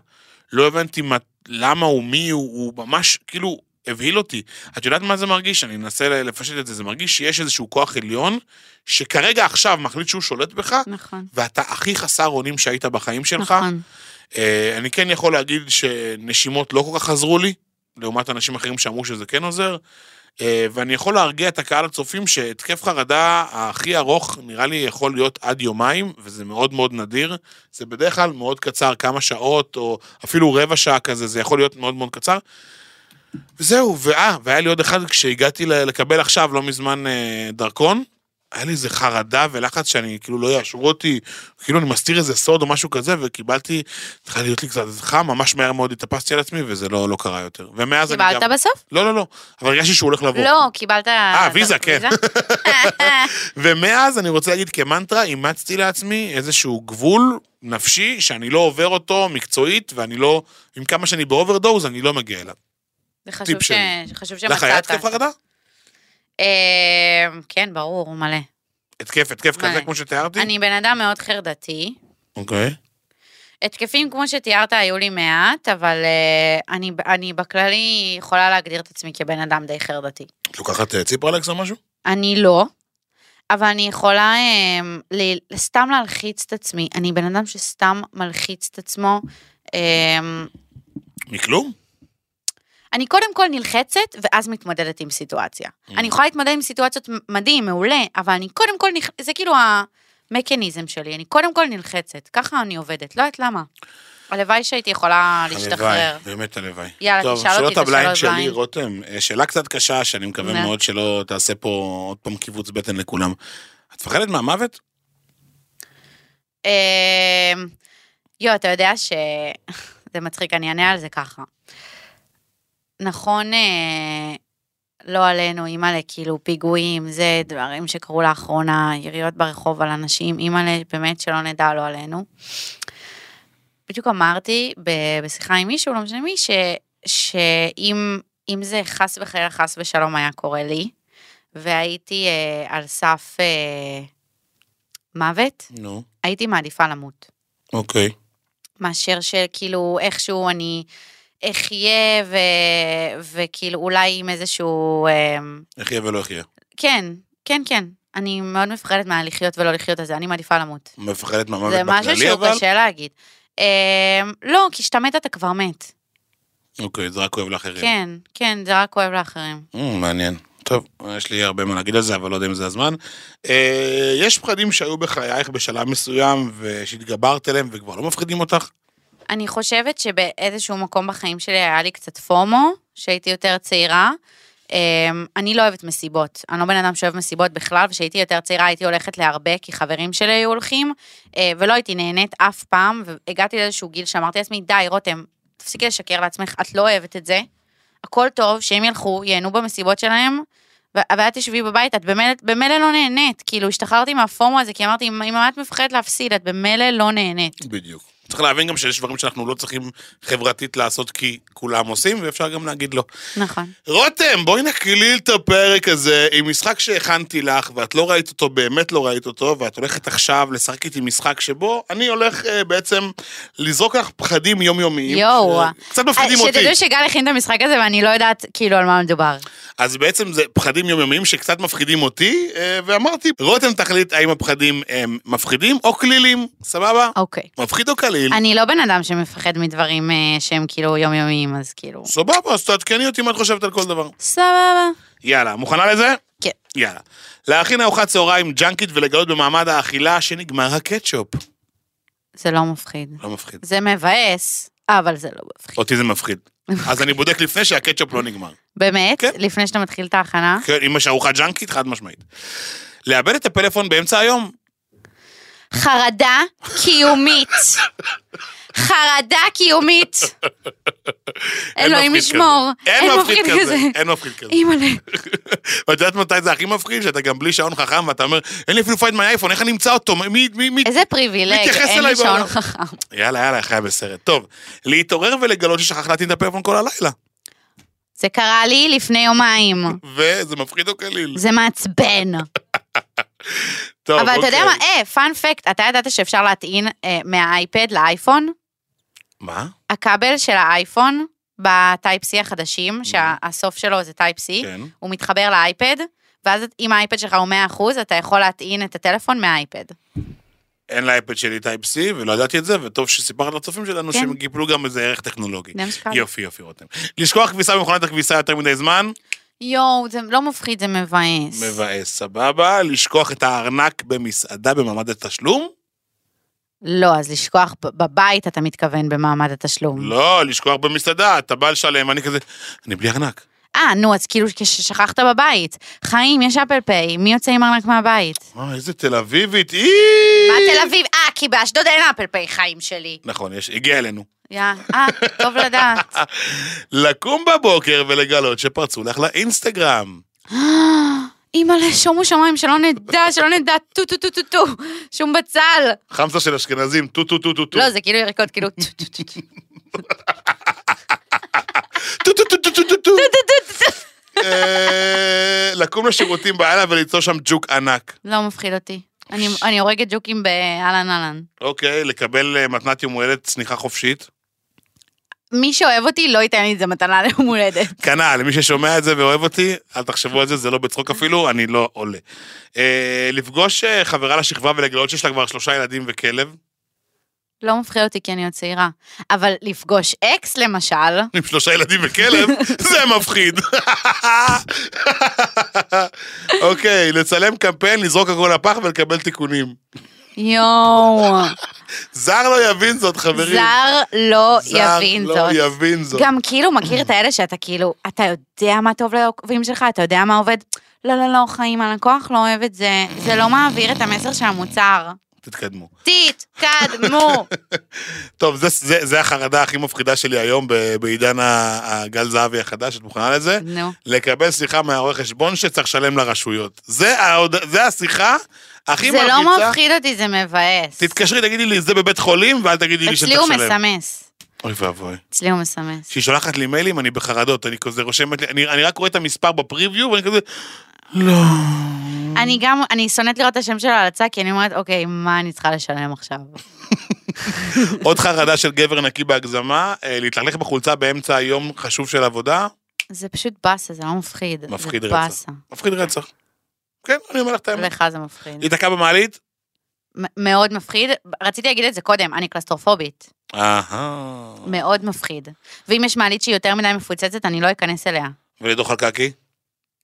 לא הבנתי מה, למה הוא, מי הוא, הוא ממש כאילו הבהיל אותי. את יודעת מה זה מרגיש? אני אנסה לפשט את זה. זה מרגיש שיש איזשהו כוח עליון, שכרגע עכשיו מחליט שהוא שולט בך, נכון. ואתה הכי חסר אונים שהיית בחיים שלך. נכון. אה, אני כן יכול להגיד שנשימות לא כל כך עזרו לי, לעומת אנשים אחרים שאמרו שזה כן עוזר. אה, ואני יכול להרגיע את הקהל הצופים שהתקף חרדה הכי ארוך נראה לי יכול להיות עד יומיים, וזה מאוד מאוד נדיר. זה בדרך כלל מאוד קצר, כמה שעות, או אפילו רבע שעה כזה, זה יכול להיות מאוד מאוד קצר. וזהו, ואה, והיה לי עוד אחד כשהגעתי לקבל עכשיו, לא מזמן, אה, דרכון. היה לי איזה חרדה ולחץ שאני, כאילו, לא יאשרו אותי, כאילו אני מסתיר איזה סוד או משהו כזה, וקיבלתי, התחיל להיות לי קצת חם, ממש מהר מאוד התאפסתי על עצמי, וזה לא, לא קרה יותר. ומאז אני קיבלת גם... בסוף? לא, לא, לא, אבל הרגשתי שהוא הולך לבוא. לא, קיבלת... אה, ויזה, כן. ומאז אני רוצה להגיד כמנטרה, אימצתי לעצמי איזשהו גבול נפשי שאני לא עובר אותו מקצועית, ואני לא, עם כמה שאני ב overdose, אני לא מגיע אליו. זה חשוב ש-. חשוב לך היה שמצאת. התקף חרדה? אה, כן, ברור, מלא. התקף, התקף. כזה כמו שתיארתי? אני בן אדם מאוד חרדתי. אוקיי. התקפים כמו שתיארת היו לי מעט, אבל אה, אני, אני בכללי יכולה להגדיר את עצמי כבן אדם די חרדתי. את לוקחת אה, ציפרלקס או משהו? אני לא, אבל אני יכולה ל, סתם להלחיץ את עצמי. אני בן אדם שסתם מלחיץ את עצמו. אה, מכלום? אני קודם כל נלחצת, ואז מתמודדת עם סיטואציה. אני יכולה להתמודד עם סיטואציות מדהים, מעולה, אבל אני קודם כל, נח... זה כאילו המכניזם שלי, אני קודם כל נלחצת, ככה אני עובדת, לא יודעת למה. הלוואי שהייתי יכולה להשתחרר. הלוואי, באמת הלוואי. יאללה, טוב, תשאל אותי את השאלות שלי, בליינד. רותם, אה, שאלה קצת קשה, שאני מקווה נה. מאוד שלא תעשה פה עוד פעם קיבוץ בטן לכולם. את מפחדת מהמוות? אמ, יו, אתה יודע ש... זה מצחיק, אני אענה על זה ככה. נכון, אה, לא עלינו, אימא'לה, כאילו פיגועים, זה דברים שקרו לאחרונה, יריות ברחוב על אנשים, אימא'לה, באמת שלא נדע, לא עלינו. בדיוק אמרתי בשיחה עם מישהו, לא משנה מי, ש, שאם אם זה חס וחלילה, חס ושלום היה קורה לי, והייתי אה, על סף אה, מוות, נו, הייתי מעדיפה למות. אוקיי. מאשר שכאילו איכשהו אני אחיה ו... וכאילו אולי עם איזשהו... אמ, יחיה ולא יחיה. כן, כן, כן. אני מאוד מפחדת מהלחיות ולא לחיות על זה, אני מעדיפה למות. מפחדת מהמוות זה משהו בכללי שהוא אבל? קשה להגיד. אמ, לא, כי כשאתה מת אתה כבר מת. אוקיי, זה רק כואב לאחרים. כן, כן, זה רק כואב לאחרים. Mm, מעניין. טוב, יש לי הרבה מה להגיד על זה, אבל לא יודע אם זה הזמן. אה, יש פחדים שהיו בחייך בשלב מסוים, ושהתגברת אליהם וכבר לא מפחידים אותך? אני חושבת שבאיזשהו מקום בחיים שלי היה לי קצת פומו, שהייתי יותר צעירה. אמ, אני לא אוהבת מסיבות, אני לא בן אדם שאוהב מסיבות בכלל, וכשהייתי יותר צעירה הייתי הולכת להרבה, כי חברים שלי היו הולכים, אה, ולא הייתי נהנית אף פעם, והגעתי לאיזשהו גיל שאמרתי לעצמי, די, רותם, תפסיקי לשקר לעצמך, את לא אוהבת את זה, הכל טוב, שהם ילכו, ייהנו במסיבות שלהם, ואת תשבי בבית, את במילא, לא נהנית, כאילו השתחררתי מהפומו הזה, כי אמרתי, אם את מפחדת להפסיד, את במילא לא נהנית. בדיוק. צריך להבין גם שיש דברים שאנחנו לא צריכים חברתית לעשות כי כולם עושים, ואפשר גם להגיד לא. נכון. רותם, בואי נקליל את הפרק הזה עם משחק שהכנתי לך, ואת לא ראית אותו, באמת לא ראית אותו, ואת הולכת עכשיו לשחק איתי משחק שבו אני הולך אה, בעצם לזרוק לך פחדים יומיומיים. יואו. קצת מפחידים אותי. שתדעו שגל הכין את המשחק הזה ואני לא יודעת כאילו על מה מדובר. אז בעצם זה פחדים יומיומיים שקצת מפחידים אותי, אה, ואמרתי, רותם תחליט האם הפחדים הם מפחידים או כלילים, סבבה? אוקיי. מפחיד או קליל? אני לא בן אדם שמפחד מדברים אה, שהם כאילו יומיומיים, אז כאילו... סבבה, אז תעדכני אותי מה את חושבת על כל דבר. סבבה. יאללה, מוכנה לזה? כן. יאללה. להכין ארוחת צהריים ג'אנקית ולגלות במעמד האכילה שנגמר הקטשופ. זה לא מפחיד. לא מפחיד. זה מבאס, אבל זה לא מפחיד. אותי זה מפחיד. אז אני בודק לפני שהקטשופ לא נגמר. באמת? כן. לפני שאתה מתחיל את ההכנה? כן, אם יש ארוחה ג'אנקית, חד משמעית. לאבד את הפלאפון באמצע היום? חרדה קיומית. חרדה קיומית. אלוהים ישמור. אין מפחיד כזה. אין מפחיד כזה. אימא'לה. ואת יודעת מתי זה הכי מפחיד? שאתה גם בלי שעון חכם ואתה אומר, אין לי אפילו find my iPhone, איך אני אמצא אותו? מי, מי, מי... איזה privileged, אין לי שעון. חכם. יאללה, יאללה, חיה בסרט. טוב, להתעורר ולגלות ששכח להטעין את הפלאפון כל הלילה. זה קרה לי לפני יומיים. וזה מפחיד או קליל? זה מעצבן. טוב, אבל אתה יודע אוקיי. מה, אה, fun fact, אתה ידעת שאפשר להטעין אה, מהאייפד לאייפון? מה? הכבל של האייפון ב Type-C החדשים, שהסוף שלו זה Type-C, כן. הוא מתחבר לאייפד, ואז אם האייפד שלך הוא 100%, אתה יכול להטעין את הטלפון מהאייפד. אין לאייפד שלי Type C, ולא ידעתי את זה, וטוב שסיפרת לצופים שלנו כן. שהם קיבלו גם איזה ערך טכנולוגי. יופי, יופי, רותם. לשכוח כביסה במכונת הכביסה יותר מדי זמן, יואו, זה לא מפחיד, זה מבאס. מבאס, סבבה. לשכוח את הארנק במסעדה במעמד התשלום? לא, אז לשכוח בבית, אתה מתכוון במעמד התשלום. לא, לשכוח במסעדה, אתה בא לשלם, אני כזה, אני בלי ארנק. אה, נו, אז כאילו כששכחת בבית. חיים, יש Apple Pay, מי יוצא עם ארנק מהבית? אה, איזה תל אביבית, אי! מה תל אביב? אה, כי באשדוד אין Apple Pay, חיים שלי. נכון, יש, הגיע אלינו. יא, אה, טוב לדעת. לקום בבוקר ולגלות שפרצו לך לאינסטגרם. אימא'לה, שומו שמיים, שלא נדע, שלא נדע, טו טו טו טו טו, שום בצל. חמסה של אשכנזים, טו טו טו טו טו. לא, זה כאילו ירקות, כאילו טו טו טו טו. טו טו טו טו טו טו טו. אה, לקום לשירותים בלילה ולמצוא שם ג'וק ענק. לא מפחיד אותי. אני- אני הורגת ג'וקים באהלן אהלן. אוקיי, לקבל אה, מתנת יום הולדת צניחה חופשית. מי שאוהב אותי לא ייתן לי את זה מתנה ליום הולדת. כנ"ל, למי ששומע את זה ואוהב אותי, אל תחשבו על זה, זה לא בצחוק אפילו, אני לא עולה. אה, לפגוש חברה לשכבה ולגלות שיש לה כבר שלושה ילדים וכלב, לא מפחיד אותי כי אני עוד צעירה. אבל לפגוש אקס למשל, עם שלושה ילדים וכלב, זה מפחיד. אוקיי, לצלם קמפיין, לזרוק הכל לפח ולקבל תיקונים. יואו, זר לא יבין זאת, חברים. זר לא זר יבין לא זאת. יבין זאת. גם כאילו מכיר את האלה שאתה כאילו, אתה יודע מה טוב לעוקבים שלך, אתה יודע מה עובד. לא, לא, לא, חיים, הלקוח לא אוהב את זה, זה לא מעביר את המסר של המוצר. תתקדמו. תתקדמו. טוב, זה, זה, זה החרדה הכי מפחידה שלי היום ב- בעידן הגל זהבי החדש, את מוכנה לזה? נו. לקבל שיחה מהרואה חשבון שצריך לשלם לרשויות. זה, ההוד... זה השיחה הכי זה מלחיצה. לא מפחיד אותי, זה מבאס. תתקשרי, תגידי לי, זה בבית חולים, ואל תגידי לי אצלי שצריך הוא לשלם. מסמס. אוי ואבוי. אצלי הוא מסמס. כשהיא שולחת לי מיילים, אני בחרדות, אני כזה רושמת לי, אני, אני רק רואה את המספר בפריוויו, ואני כזה, לא. אני גם, אני שונאת לראות את השם שלו על הצג, כי אני אומרת, אוקיי, מה אני צריכה לשלם עכשיו? עוד חרדה של גבר נקי בהגזמה, אה, להתלכלך בחולצה באמצע היום חשוב של עבודה, זה פשוט באסה, זה לא מפחיד. מפחיד רצח. באסה. מפחיד רצח. כן, אני אומר לך את האמת. לך זה מפחיד. להיתקע במעלית? מאוד מפחיד. רציתי להגיד את זה קודם, אני קלסטרופובית. אהה. מאוד מפחיד. ואם יש מעלית שהיא יותר מדי מפוצצת, אני לא אכנס אליה. ולדוח על קקי?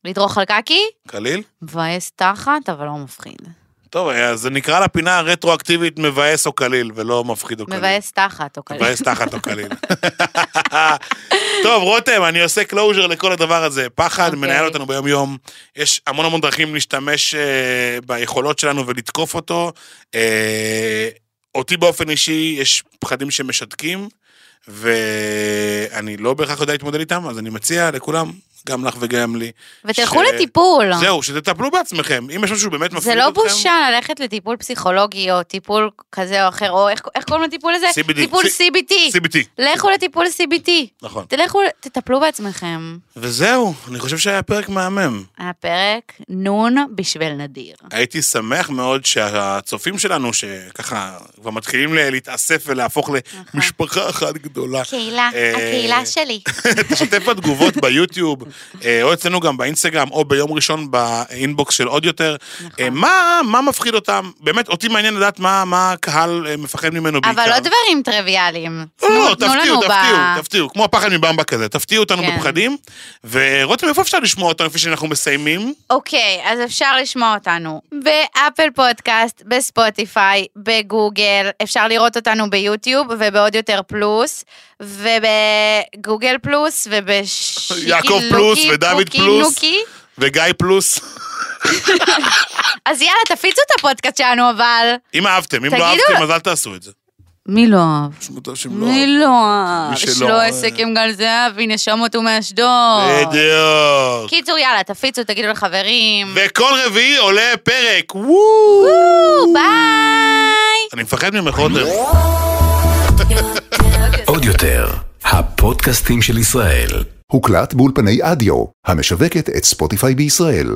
לדרוך על קקי, קליל? מבאס תחת, אבל לא מפחיד. טוב, אז זה נקרא לפינה רטרואקטיבית מבאס או קליל, ולא מפחיד או קליל. מבאס תחת, או כאלה. מבאס תחת או קליל. טוב, רותם, אני עושה closure לכל הדבר הזה. פחד אוקיי. מנהל אותנו ביום-יום. יש המון המון דרכים להשתמש אה, ביכולות שלנו ולתקוף אותו. אה, אותי באופן אישי יש פחדים שמשתקים, ואני לא בהכרח יודע להתמודד איתם, אז אני מציע לכולם, גם לך וגם לי. ותלכו ש- לטיפול. זהו, שתטפלו בעצמכם. אם יש משהו שבאמת מפחיד זה אתכם... לא בושה ללכת לטיפול פסיכולוגי, או טיפול כזה או אחר, או איך איך קוראים לטיפול הזה? CBD. טיפול C- CBT. CBT, לכו לטיפול CBT. נכון. תלכו, תטפלו בעצמכם. וזהו, אני חושב שהיה פרק מהמם. היה פרק נון בשביל נדיר. הייתי שמח מאוד שהצופים שלנו, שככה כבר מתחילים להתאסף ולהפוך למשפחה אחת גדולה, קהילה, אה, הקהילה שלי. תשתף בתגובות ביוטיוב, או אצלנו גם באינסטגרם, או ביום ראשון באינבוקס של עוד יותר. נכון. אה, מה, מה מפחיד אותם? באמת, אותי מעניין לדעת מה, מה הקהל אה, מפחד ממנו בעיקר. אבל לא דברים טריוויאליים. לא, לא, תנו- תנו תפתיעו, לנו ב- תפתיעו, תפתיעו, כמו הפחד מבמבה כזה, תפתיעו אותנו כן. בפחדים. ורותם, איפה אפשר לשמוע אותנו לפני שאנחנו מסיימים? אוקיי, אז אפשר לשמוע אותנו באפל פודקאסט, בספוטיפיי, בגוגל, אפשר לראות אותנו ביוטיוב ובעוד יותר פלוס, ובגוגל פלוס ובשיקי יעקב לוקי, פלוס ודוד פלוס. נוקי. וגיא פלוס. אז יאללה, תפיצו את הפודקאסט שלנו, אבל... אם אהבתם, אם לא אהבתם, אז אל תעשו את זה. מי לא אהב? לא מי. לא אהב? יש לו. עסק עם גל זהבי, נשמות הוא מאשדוד. בדיוק. קיצור, יאללה, תפיצו, תגידו לחברים. וכל רביעי עולה פרק, וואו! וואו, ביי! אני מפחד ממך רותם. עוד יותר, הפודקאסטים של ישראל. הוקלט באולפני אדיו, המשווקת את ספוטיפיי בישראל.